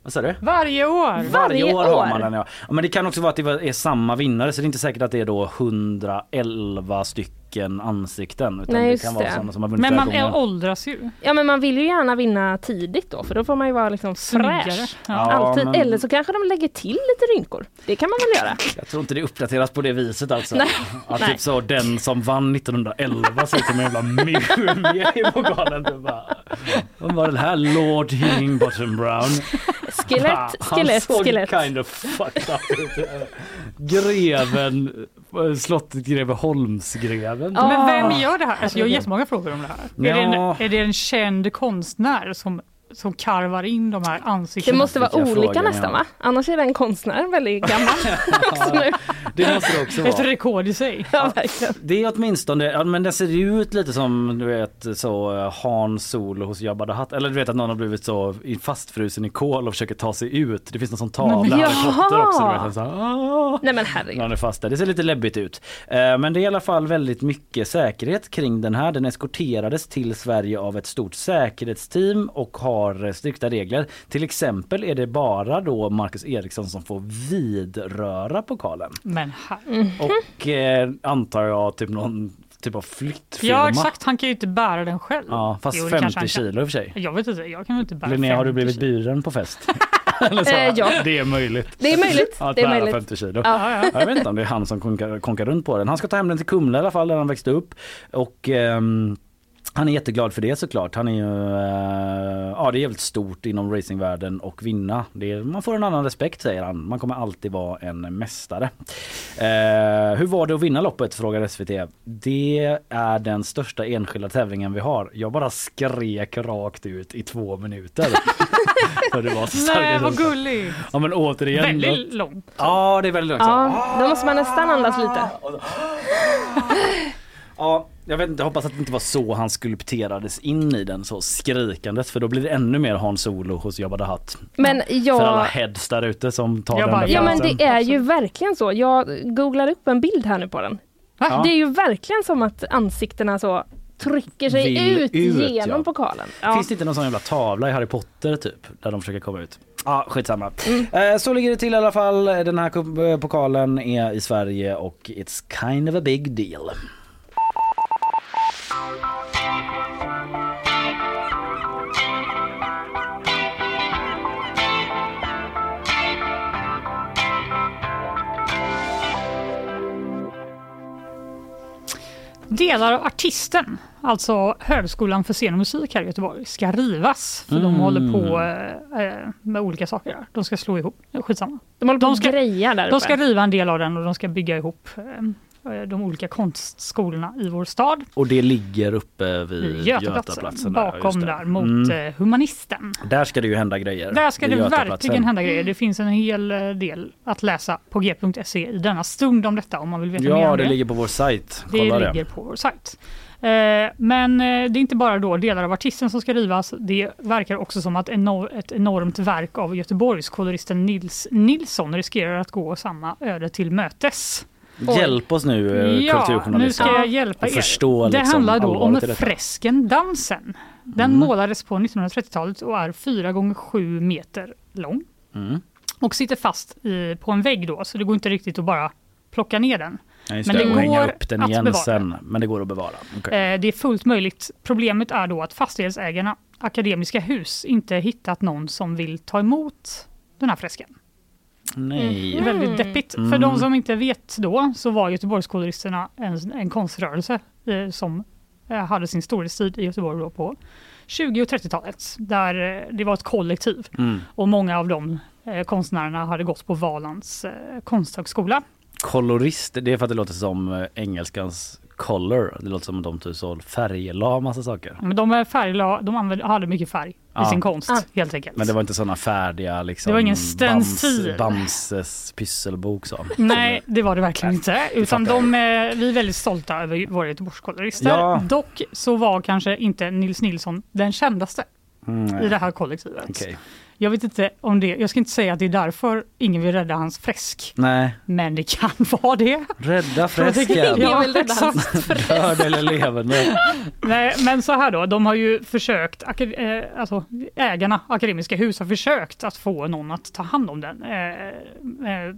Vad sa du? Varje år! Varje år, år? har man den ja. ja. Men det kan också vara att det är samma vinnare så det är inte säkert att det är då 111 stycken ansikten. Utan Nej, det kan vara det. sådana som har vunnit Men man är, åldras ju. Ja men man vill ju gärna vinna tidigt då för då får man ju vara liksom Snyggare. fräsch. Ja. Alltid. men- Eller så kanske de lägger till lite rynkor. Det kan man väl göra? Jag tror inte det uppdateras på det viset alltså. Nej. Att Nej. typ så den som vann 1911 ser ut som en jävla mumie i bara, Vem var den här Lord Higginbottom Brown? Skelett, Han skelett, såg skelett. kind of fucked up. Greven, slottet greve Holmsgreven. Ja. Men vem gör det här? Alltså jag har jättemånga frågor om det här. Är, det en, Ja. är det en känd konstnär som, som karvar in de här Det ansiktena? måste vara olika frågor ni nästan har. va? Annars är den konstnär väldigt gammal. också nu. Det måste det också Ett vara. rekord i sig. Ja. Det är åtminstone, ja, men det ser ut lite som du vet så eh, Han Solo hos Jabba the Hutt. Eller du vet att någon har blivit så fastfrusen i kol och försöker ta sig ut. Det finns någon sån tavla Men- också. Du vet, här, "Ah." Nej men herregud. Någon är fast där. Det ser lite läbbigt ut. Eh, Men det är i alla fall väldigt mycket säkerhet kring den här. Den eskorterades till Sverige av ett stort säkerhetsteam och har eh, strikta regler. Till exempel är det bara då Marcus Eriksson som får vidröra pokalen. Men här. Och eh, antar jag typ någon typ av flyttfirma. Ja exakt, han kan ju inte bära den själv. Ja, fast Jo, det kanske 50 han kan. kilo i och för sig. Jag vet inte, jag kan väl inte bära Linnea, har du 50 blivit buren på fest? Eller så? Eh, ja. Det är möjligt. Det är möjligt. Att Det är bära möjligt. 50 kilo. Ja. Ja, ja. Jag vet inte om det är han som konkar, konkar runt på den. Han ska ta hem den till Kumla i alla fall där han växte upp. Och ehm, han är jätteglad för det såklart. Han är ju, eh, ja det är jävligt stort inom racingvärlden och vinna. Det är, man får en annan respekt säger han. Man kommer alltid vara en mästare. Eh, hur var det att vinna loppet frågar SVT. Det är den största enskilda tävlingen vi har. Jag bara skrek rakt ut i två minuter. för det var så starkt. Nej vad gulligt. Ja men återigen. Väldigt långt. Ja det är väldigt långt. Ja, då måste man nästan andas lite. Ja, jag vet inte, jag hoppas att det inte var så han skulpterades in i den så skrikandes för då blir det ännu mer Hans Solo hos Jabba the Hutt. Men För alla jag... heads där ute som tar Jag den bara, Ja men det är ju verkligen så. Jag googlar upp en bild här nu på den. Ja. Det är ju verkligen som att ansiktena så trycker sig Vill ut, ut, genom ja. pokalen. Ja. Finns det inte någon sån jävla tavla i Harry Potter typ där de försöker komma ut? Ja, skitsamma. Mm. Eh, Så ligger det till i alla fall. Den här eh, pokalen är i Sverige och it's kind of a big deal. Delar av artisten, alltså Högskolan för scen och musik här i Göteborg, ska rivas. För de Mm. håller på eh, eh, med olika saker där. De ska slå ihop, skitsamma. De håller på De ska- där De uppe. ska riva en del av den och de ska bygga ihop eh, de olika konstskolorna i vår stad. Och det ligger uppe vid Götaplatsen, där, bakom det. där mot Mm. eh, Humanisten. Där ska det ju hända grejer. Där ska det verkligen hända grejer. Det finns en hel eh, del att läsa på g.se i denna stund om detta om man vill veta mer Ja, om det det. ligger på vår sajt. Det Kolla ligger på vår sajt. Eh, Men eh, det är inte bara då delar av artisten som ska rivas. Det verkar också som att ett enormt verk av Göteborgskoloristen Nils Nilsson riskerar att gå samma öde till mötes. Hjälp oss nu eh, Ja, nu ska jag hjälpa er. förstå det liksom handlar då om fresken Dansen. Den Mm. målades på 1930-talet och är 4 gånger 7 meter lång Mm. och sitter fast i, på en vägg då, så det går inte riktigt att bara plocka ner den. Just Men det och går upp den igen sen. Men det går att bevara. Okej. Eh, Det är fullt möjligt. Problemet är då att fastighetsägarna, Akademiska Hus, inte hittat någon som vill ta emot den här fresken. Nej. Det är väldigt deppigt. Mm. För de som inte vet då så var Göteborgskoloristerna en, en konströrelse eh, som eh, hade sin storhetstid i Göteborg då på 20 och 30-talet. Där eh, det var ett kollektiv Mm. och många av de eh, konstnärerna hade gått på Valands eh, konsthögskola. Kolorist, det är för att det låter som engelskans color. Det låter som att de typ så färglade massa saker. Men de är färgla, de hade mycket färg Ja. i sin konst Ah. helt enkelt. Men det var inte sådana färdiga liksom Det var ingen stencil. Bams, Bamses pysselbok så. Nej, det var det verkligen inte. Utan de, är- vi är väldigt stolta över våra Göteborgskolorister. Ja. Dock så var kanske inte Nils Nilsson den kändaste Mm, i det här kollektivet. Okej. Jag vet inte om det, jag ska inte säga att det är därför ingen vill rädda hans fresk. Nej, Men det kan vara det. rädda fräsken. Ja, vill rädda hans exakt. Död eller levande. Nej, men så här då, de har ju försökt, eh, alltså ägarna, Akademiska Hus har försökt att få någon att ta hand om den. Eh, eh,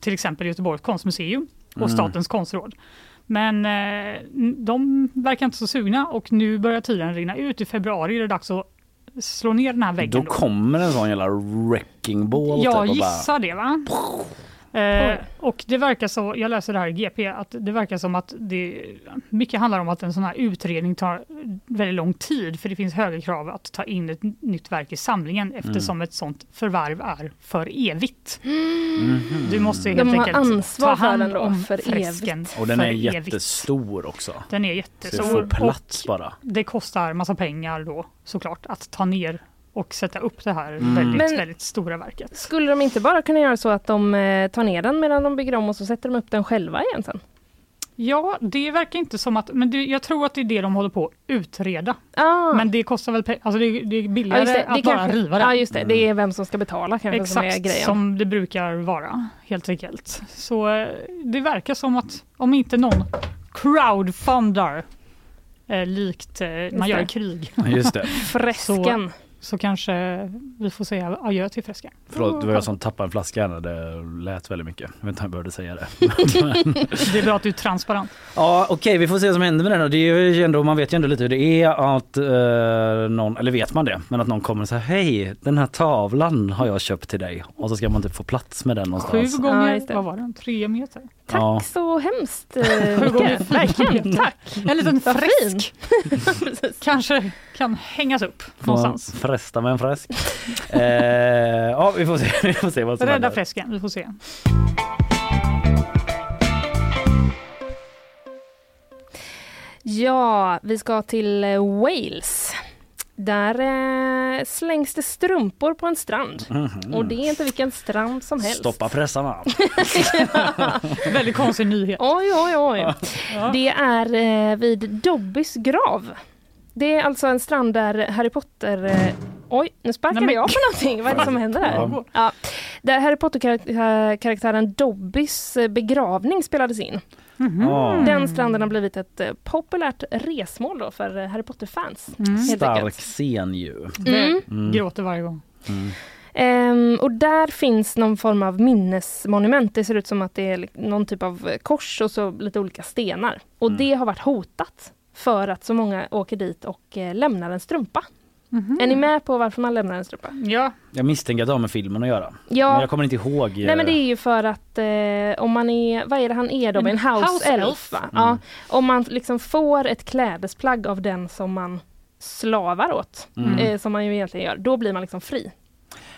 till exempel Göteborgs konstmuseum och Mm. Statens konstråd. Men eh, de verkar inte så sugna och nu börjar tiden rinna ut. I februari är det dags att slå ner den här väggen. Då kommer en sån jävla wrecking ball. Jag typ, gissar det va? Eh, och det verkar så, jag läser det här i GP, att det verkar som att det mycket handlar om att en sån här utredning tar väldigt lång tid för det finns höga krav att ta in ett nytt verk i samlingen eftersom ett sånt förvärv är för evigt. Du måste helt De enkelt ansvar ta för hand den då, om för fresken evigt. Och den för är evigt. jättestor också. Den är Så jättestor. det får plats och bara. Det kostar massa pengar då såklart att ta ner och sätta upp det här Mm. väldigt, Men- väldigt stora verket. Skulle de inte bara kunna göra så att de eh, tar ner den medan de bygger om och så sätter de upp den själva igen sen? Ja, det verkar inte som att, men det, jag tror att det är det de håller på att utreda. Ah. Men det kostar väl pengar, alltså det, det är billigare just det. att det bara kanske- riva den. Ja, just det. Det är vem som ska betala kanske som är Exakt grejen. som det brukar vara helt enkelt. Så eh, det verkar som att om inte någon crowdfundar eh, likt eh, man gör i det. krig. Just det. Fresken. Så, så kanske vi får säga adjö till fresken. Förlåt, det var jag som tappade en flaska här. Det lät väldigt mycket. Jag vet inte om jag behövde säga det. Det är bra att du är transparent. Ja okej vi får se vad som händer med den. Det är ju ändå, man vet ju ändå lite hur det är att eh, någon, eller vet man det, men att någon kommer och säger hej den här tavlan har jag köpt till dig och så ska man typ få plats med den Sju någonstans. gånger, just det. vad var den? Tre meter? Tack Ja. så hemskt eh, mycket. Verkligen, tack. En liten fresk. Kanske kan hängas upp Får någonstans. fresta med en fresk. eh, ja vi får se, vi får se vad som Rädda händer. fresken, vi får se. Ja, vi ska till eh, Wales. Där eh, slängs det strumpor på en strand. Mhm. Och det är inte vilken strand som helst. Stoppa pressarna. Väldigt konstig nyhet. Oj, oj, oj. Ja. Det är eh, vid Dobbys grav. Det är alltså en strand där Harry Potter... Eh, oj, nu sparkade Nej, men- jag på någonting. Vad är det som händer här? Ja. Ja. Där Harry Potter-karaktären Dobbys eh, begravning spelades in. Ja. Den stranden har blivit ett eh, populärt resmål då för eh, Harry Potter-fans. helt Stark enkelt. scen ju. Mm. Mm. Gråter varje gång. Mm. Ehm, och där finns någon form av minnesmonument. Det ser ut som att det är någon typ av eh, kors och så lite olika stenar. Och Mm. det har varit hotat för att så många åker dit och lämnar en strumpa. Är ni med på varför man lämnar en strumpa? Ja, Jag misstänker att det har med filmen att göra. Ja. Men jag kommer inte ihåg. eh, Nej men det är ju för att eh, om man är, vad är det han är då? En En house, house elf, elf. va? Mm. Ja, om man liksom får ett klädesplagg av den som man slavar åt, Mm. eh, som man ju egentligen gör, då blir man liksom fri.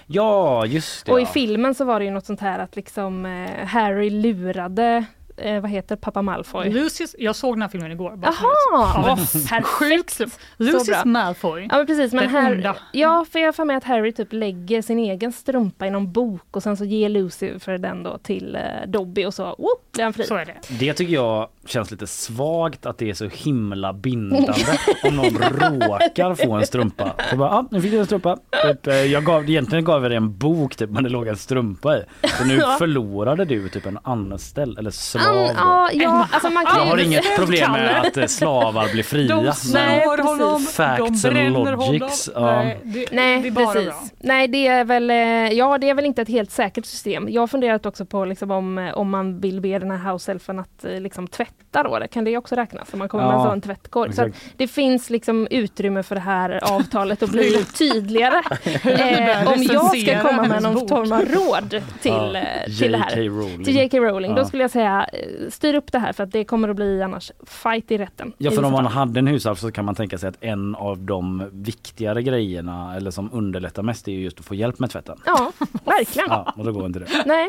Ja just det. Och i filmen så var det ju något sånt här att liksom eh, Harry lurade, eh, vad heter pappa Malfoy? Lucius, jag såg den här filmen igår. bara Jaha! Ja, Sjukt. Lucius Malfoy. Ja men precis, men Den här, onda. ja för jag har för mig att Harry typ lägger sin egen strumpa i någon bok och sen så ger Lucy för den då till eh, Dobby och så whoop, blir han fri. Så är det. Det tycker jag känns lite svagt att det är så himla bindande om någon råkar få en strumpa. Så bara, ah, nu fick du en strumpa. Typ, eh, jag gav, egentligen gav jag dig en bok typ, men det låg en strumpa i. Så nu förlorade du typ en anställd eller slav. An, då. ja, alltså man kan Jag har inget problem med att eh, slavar blir fria. De slår honom, Facts de bränner logics, honom. ja. Nej, det, Nej, det är bara precis. bra. Nej, det är väl, eh, ja, det är väl inte ett helt säkert system. Jag har funderat också på liksom, om, om man vill be den här house-elfen att liksom, tvätta då. Det kan det också räknas om man kommer med en Ja, sån tvättkorg. Så det finns liksom utrymme för det här avtalet att bli tydligare. eh, om jag ska komma med någon form av råd till, Ja, eh, till det J.K. här. Rowling. Till J.K. Rowling. Då Ja. skulle jag säga eh, styr upp det här för att det kommer att bli annars fight i rätten. Ja för om man hade en husalf så kan man tänka sig att en av de viktigare grejerna eller som underlättar mest är ju just att få hjälp med tvätten. Ja, verkligen. Ja, och då går inte det. Nej.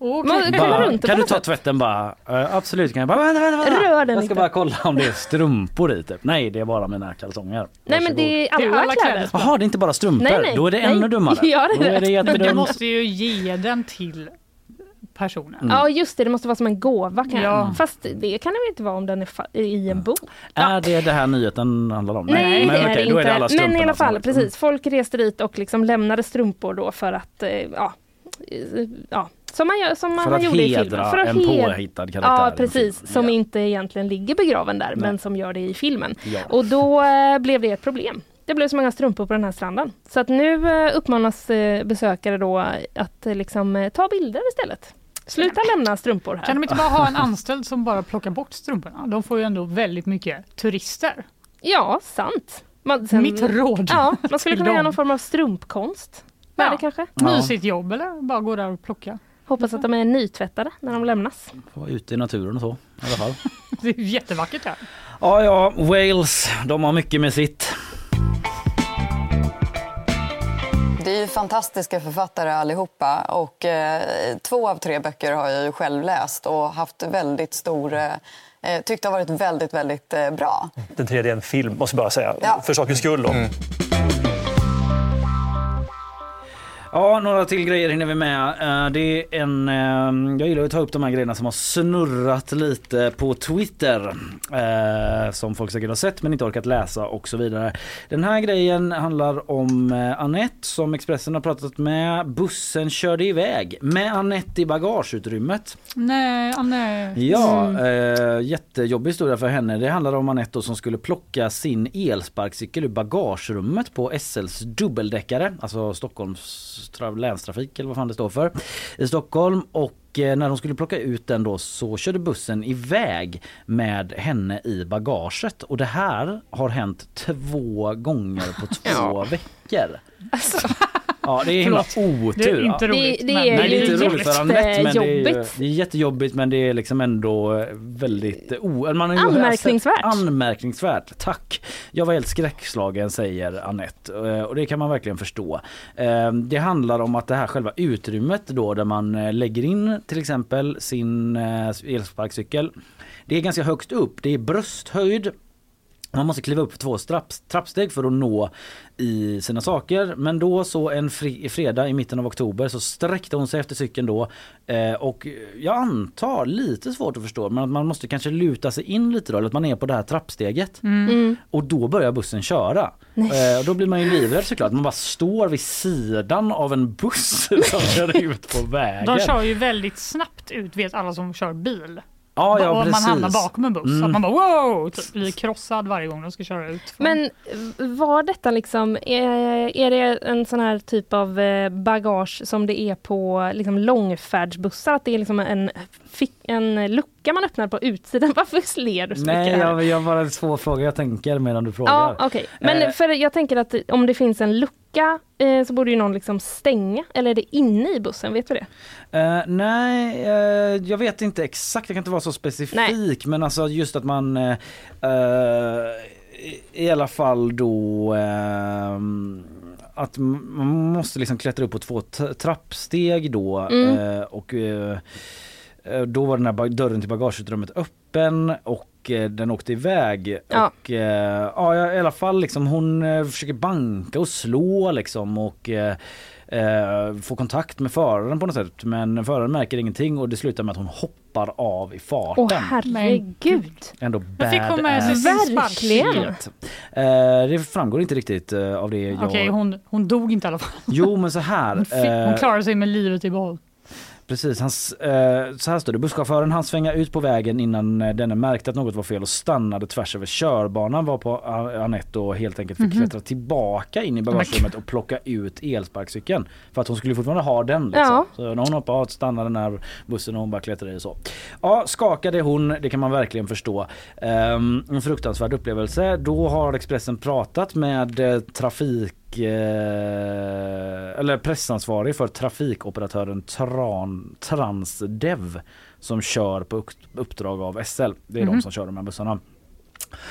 Runt det kan du ta tvätten bara? "Eh, absolut kan jag bara, vänta, vänta, vänta. Rör den Jag ska inte. bara kolla om det är strumpor i typ. Nej det är bara mina kalsonger. Nej men det är alla, Det är alla kläder. kläder. Jaha det är inte bara strumpor, Nej, nej, då är det nej. ännu dummare. Ja, det är det Men du måste ju ge den till personen. Mm. Ja just det, det måste vara som en gåva. Kan Ja. jag. Fast det kan det väl inte vara om den är i en bok? Är det det här nyheten handlar om? Nej, men det är okej, det då inte. är det alla Men i alla fall, precis. Folk reste dit och liksom lämnade strumpor då för att, eh, ja, ja som man, gör, som För man gjorde i filmen. hedra För att en hed- påhittad karaktär Ja, en precis. Som inte egentligen ligger begraven där, men som gör det i filmen. Ja. Och då eh, blev det ett problem. Det blev så många strumpor på den här stranden. Så att nu eh, uppmanas eh, besökare då att liksom, ta bilder istället. Sluta lämna strumpor här. Kan de inte bara ha en anställd som bara plockar bort strumporna? De får ju ändå väldigt mycket turister. Ja, sant. Man, sen- Mitt råd Ja, man skulle kunna göra någon form av strumpkonst. Med det kanske. Mysigt jobb eller bara gå där och plocka. Hoppas att de är nytvättade när de lämnas. Ute i naturen och så i alla fall. Det är jättevackert här. Ja, ja, Wales, de har mycket med sitt. Det är ju fantastiska författare allihopa och eh, två av tre böcker har jag ju själv läst och haft väldigt stor eh, eh, tyckt har varit väldigt, väldigt eh, bra. Den tredje är en film, måste jag bara säga. Ja. För sakens skull. Då. Ja, några till grejer hinner vi med. Eh, Det är en, eh, jag gillar att ta upp de här grejerna som har snurrat lite på Twitter. eh, Som folk säkert har sett men inte orkat läsa och så vidare. Den här grejen handlar om eh, Annette som Expressen har pratat med. Bussen körde iväg med Annette i bagageutrymmet. Nej, nej. Ja, Mm. jättejobbig historia för henne. Det handlar om Anette då som skulle plocka sin elsparkcykel ur bagagerummet på SLs dubbeldäckare, alltså Stockholms länstrafik eller vad fan det står för, i Stockholm. Och eh, när hon skulle plocka ut den då så körde bussen iväg med henne i bagaget. Och det här har hänt två gånger på två veckor. Ja det är himla otur. Det är inte Ja. roligt. Det- det men- är Nej, det är ju inte roligt för Anette men det är, ju, jättejobbigt. det är jättejobbigt men det är liksom ändå eh, väldigt o, man har ju- Anmärkningsvärt. Anmärkningsvärt, tack. Jag var helt skräckslagen säger Anette eh, och det kan man verkligen förstå. Eh, Det handlar om att det här själva utrymmet då där man lägger in till exempel sin elsparkcykel. Det är ganska högt upp, det är brösthöjd man måste kliva upp två strapps, trappsteg för att nå i sina saker. Men då så en fri, fredag i mitten av oktober så sträckte hon sig efter cykeln då. Eh, och jag antar, lite svårt att förstå, men att man måste kanske luta sig in lite då. Eller att man är på det här trappsteget. Mm. Mm. Och då börjar bussen köra. Eh, och då blir man ju livrädd såklart. Man bara står vid sidan av en buss som kör ut på vägen. De kör ju väldigt snabbt ut, vet alla som kör bil. Ja, ja, och man hamnar bakom en buss. Mm. Att man bara wow! Typ, blir krossad varje gång de ska köra ut. från- Men var detta liksom, är, är det en sån här typ av eh, bagage som det är på liksom långfärdsbussar? Att det är liksom en, en lucka man öppnar på utsidan? Varför ler du så Nej, mycket? här? jag, jag bara två frågor jag tänker medan du frågar. Ja, okej. Men Eh, för jag tänker att om det finns en lucka eh, så borde ju någon liksom stänga. Eller är det inne i bussen? Vet du det? Eh, nej, eh, jag vet inte exakt, jag kan inte vara så specifik men alltså just att man eh, i- alla fall då att man måste liksom klättra upp på två trappsteg då Mm. och då var den här dörren till bagageutrymmet öppen och eh, den åkte iväg. Ja. Och eh, ja, i alla fall liksom hon eh, försöker banka och slå liksom och eh, eh, få kontakt med föraren på något sätt. Men föraren märker ingenting och det slutar med att hon hoppar av i farten. Åh herregud! Ändå Men fick hon med sig Verkligen. Eh, det framgår inte riktigt eh, av det jag... Okej, hon, hon dog inte i alla fall. Jo men så här. Hon, fick, hon eh, klarade sig med livet i behåll. Precis, hans, eh, så här står det. Busschauffören han svänga ut på vägen innan eh, denne märkte att något var fel och stannade tvärs över körbanan var på A- Anette och helt enkelt fick Mhm. klättra tillbaka in i bagagerummet och plocka ut elsparkcykeln. För att hon skulle fortfarande ha den. Liksom. Ja. Så när hon hoppade av stannade den här bussen och hon bara klättrade i så. Ja, skakade hon, det kan man verkligen förstå. Ehm, en fruktansvärd upplevelse. Då har Expressen pratat med eh, trafik eh, eller pressansvarig för trafikoperatören Tran, Transdev som kör på upp- uppdrag av SL. Det är de Mhm. som kör de här bussarna.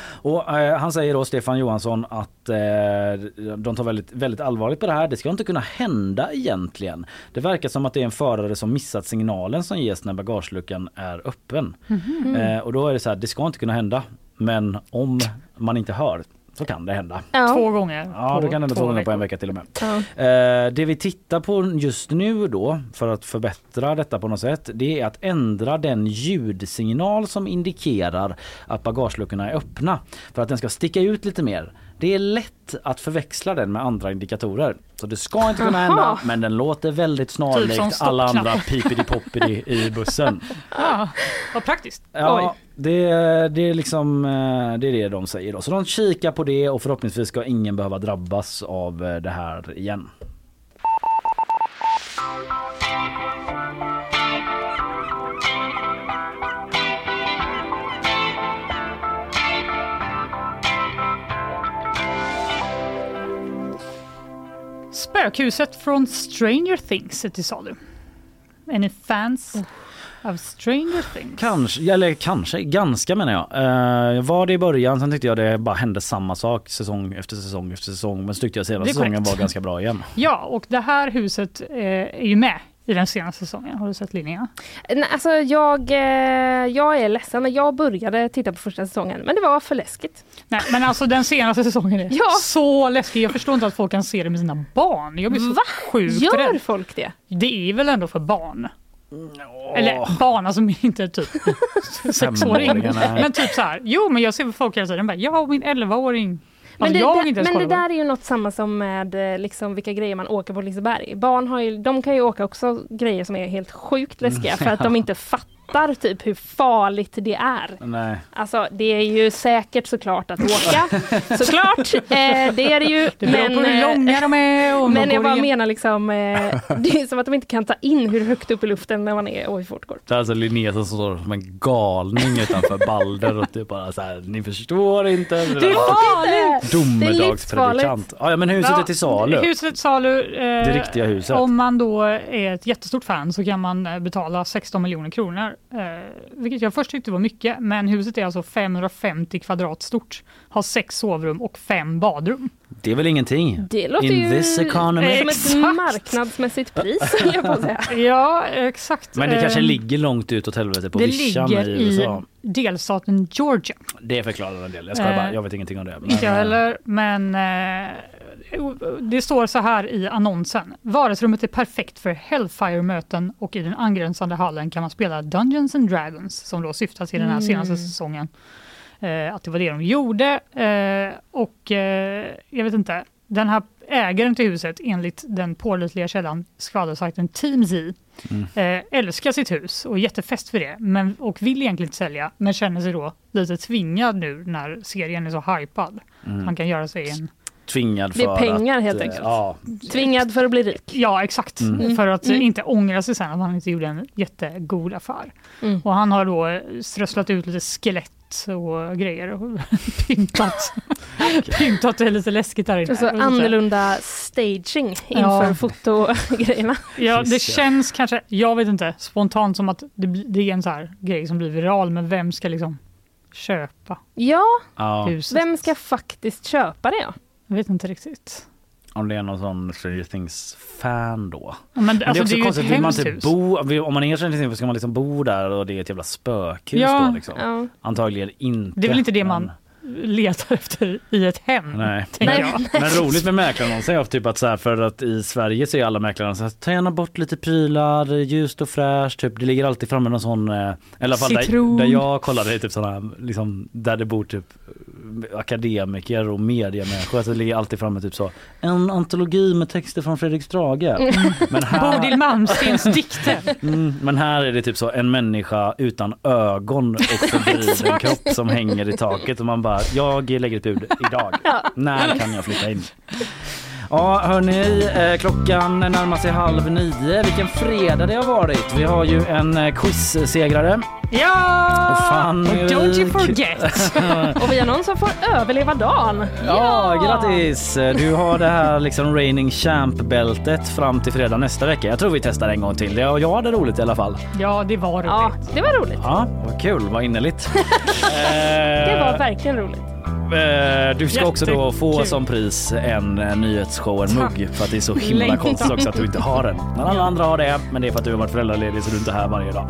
Och eh, han säger då, Stefan Johansson, att eh, de tar väldigt, väldigt allvarligt på det här. Det ska inte kunna hända egentligen. Det verkar som att det är en förare som missat signalen som ges när bagageluckan är öppen. Mhm. Eh, och då är det så här, det ska inte kunna hända. Men om man inte hör så kan det hända. Ja. Två gånger. Ja, det kan hända två gånger på en vecka till och med. Ja. Eh, det vi tittar på just nu då för att förbättra detta på något sätt det är att ändra den ljudsignal som indikerar att bagageluckorna är öppna för att den ska sticka ut lite mer. Det är lätt att förväxla den med andra indikatorer. Så det ska inte kunna Aha. hända men den låter väldigt Typ snarlikt alla stoppknapp. andra pipidi poppidi i bussen. Ja, vad praktiskt. Ja, det, det, är liksom, eh, det är det de säger då. Så de kikar på det och förhoppningsvis ska ingen behöva drabbas av eh, det här igen. Spökhuset från Stranger Things är till salu. Är ni fans av Stranger Things? Kanske, eller kanske, ganska menar jag. Uh, var det i början, sen tyckte jag det bara hände samma sak säsong efter säsong efter säsong. Men så tyckte jag senaste säsongen var ganska bra igen. Ja, och det här huset eh, är ju med i den senaste säsongen. Har du sett Linnea? Nej, alltså jag, eh, jag är ledsen, men jag började titta på första säsongen, men det var för läskigt. Nej, men alltså den senaste säsongen är Ja. så läskig. Jag förstår inte att folk kan se det med sina barn. Jag blir så Va? sjukt Gör rädd. folk det? Det är väl ändå för barn? Eller barn, alltså inte typ sexåring. Men typ så här, jo men jag ser folk hela tiden, bara, jag och min 11-åring. Men, Alltså, det, vågar det, ens men det där är ju något samma som med eh, liksom, vilka grejer man åker på Liseberg. Barn har ju, de kan ju åka också grejer som är helt sjukt läskiga för att de inte fattar typ hur farligt det är. Nej. Alltså det är ju säkert såklart att åka. Såklart, eh, det är det ju. Det beror men, på hur eh, långa de är Men jag bara menar liksom, eh, det är som att de inte kan ta in hur högt upp i luften när man är och hur fort går. Det är alltså Linnea som står som en galning utanför Balder och typ bara så här, ni förstår inte. Det är farligt! Domedagspredikant. Ja, men huset är till salu. Huset är till salu. Eh, Det riktiga huset. Om man då är ett jättestort fan så kan man eh, betala 16 miljoner kronor. Eh, vilket jag först tyckte var mycket, men huset är alltså 550 kvadrat stort. Har sex sovrum och fem badrum. Det är väl ingenting? Det låter In ju this economy. som Exakt. ett marknadsmässigt pris, jag på säga. Ja, exakt. Men det kanske Eh, ligger långt ut åt helvete på Det vischan i USA. i delstaten Georgia. Det förklarar en del. Jag skojar Eh, bara, jag vet ingenting om det. Men, Inte jag heller, men eh, det står så här i annonsen. Vardagsrummet är perfekt för Hellfire-möten och i den angränsande hallen kan man spela Dungeons and Dragons som då syftar till den här Mm. senaste säsongen. Eh, att det var det de gjorde. Eh, och eh, jag vet inte, den här ägaren till huset enligt den pålitliga källan skvallersajten TeamZ Mm. eh, älskar sitt hus och är jättefäst för det men, och vill egentligen inte sälja men känner sig då lite tvingad nu när serien är så hypad. Mm. Han kan göra sig en... Tvingad för Det är pengar att, helt eh, enkelt. Ja, Tvingad för att bli rik. Ja exakt, Mm. för att Mm. inte ångra sig sen att han inte gjorde en jättegod affär. Mm. Och han har då eh, strösslat ut lite skelett och grejer och pyntat, pyntat det lite läskigt där inne. Och så Och så- annorlunda staging inför Ja. fotogrejerna. Ja, det känns kanske, jag vet inte, spontant som att det, det är en så här grej som blir viral, men vem ska liksom köpa Ja, ja. huset? vem ska faktiskt köpa det? Jag vet inte riktigt. Om det är någon sån Stranger Things-fan då. Ja, men, alltså, det är ju ett konstigt, vill man hus. bo, om man är Stranger Things ska man liksom bo där och det är ett jävla spökhus Ja, då liksom. ja. Antagligen inte. Det är väl inte det men- man letar efter i ett hem, Nej. Men, men roligt med mäklarannonser är typ att så här, för att i Sverige så är alla mäklarannonser så här, ta gärna bort lite prylar, ljust och fräscht, typ det ligger alltid framme någon sån, eh, i alla fall där, där jag kollade, typ såna, liksom, där det bor typ eh, akademiker och mediamänniskor, så det ligger alltid framme typ så, en antologi med texter från Fredrik Strage. Mm. Men här, Bodil Malmstens dikter. Mm, men här är det typ så en människa utan ögon och förvriden kropp som hänger i taket och man bara jag lägger ett bud idag. När kan jag flytta in? Ja, hörni, eh, klockan närmar sig halv nio. Vilken fredag det har varit. Vi har ju en eh, quizsegrare. Ja! Och fan, Och don't you forget! Och vi har någon som får överleva dagen. Ja, grattis! Du har det här liksom reigning champ-bältet fram till fredag nästa vecka. Jag tror vi testar en gång till. Jag, jag hade roligt i alla fall. Ja, det var roligt. Ja, det var roligt. Ja, vad kul, vad innerligt. Det var verkligen roligt. Eh, Du ska också då få som pris en nyhetsshow, en mugg för att det är så himla konstigt också att du inte har den. Men alla andra har det, men det är för att du har varit föräldraledig så du är inte här varje dag.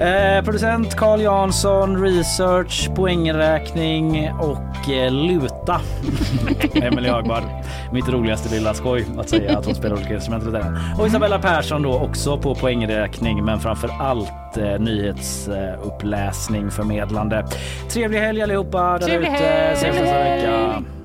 Eh, producent Carl Jansson, research, poängräkning och eh, luta. Emelie Högvard. Mitt roligaste lilla skoj att säga att hon spelar olika instrument. och Isabella Persson då också på poängräkning men framför allt eh, nyhetsuppläsning, förmedlande. Trevlig helg allihopa där ute. Ses nästa vecka.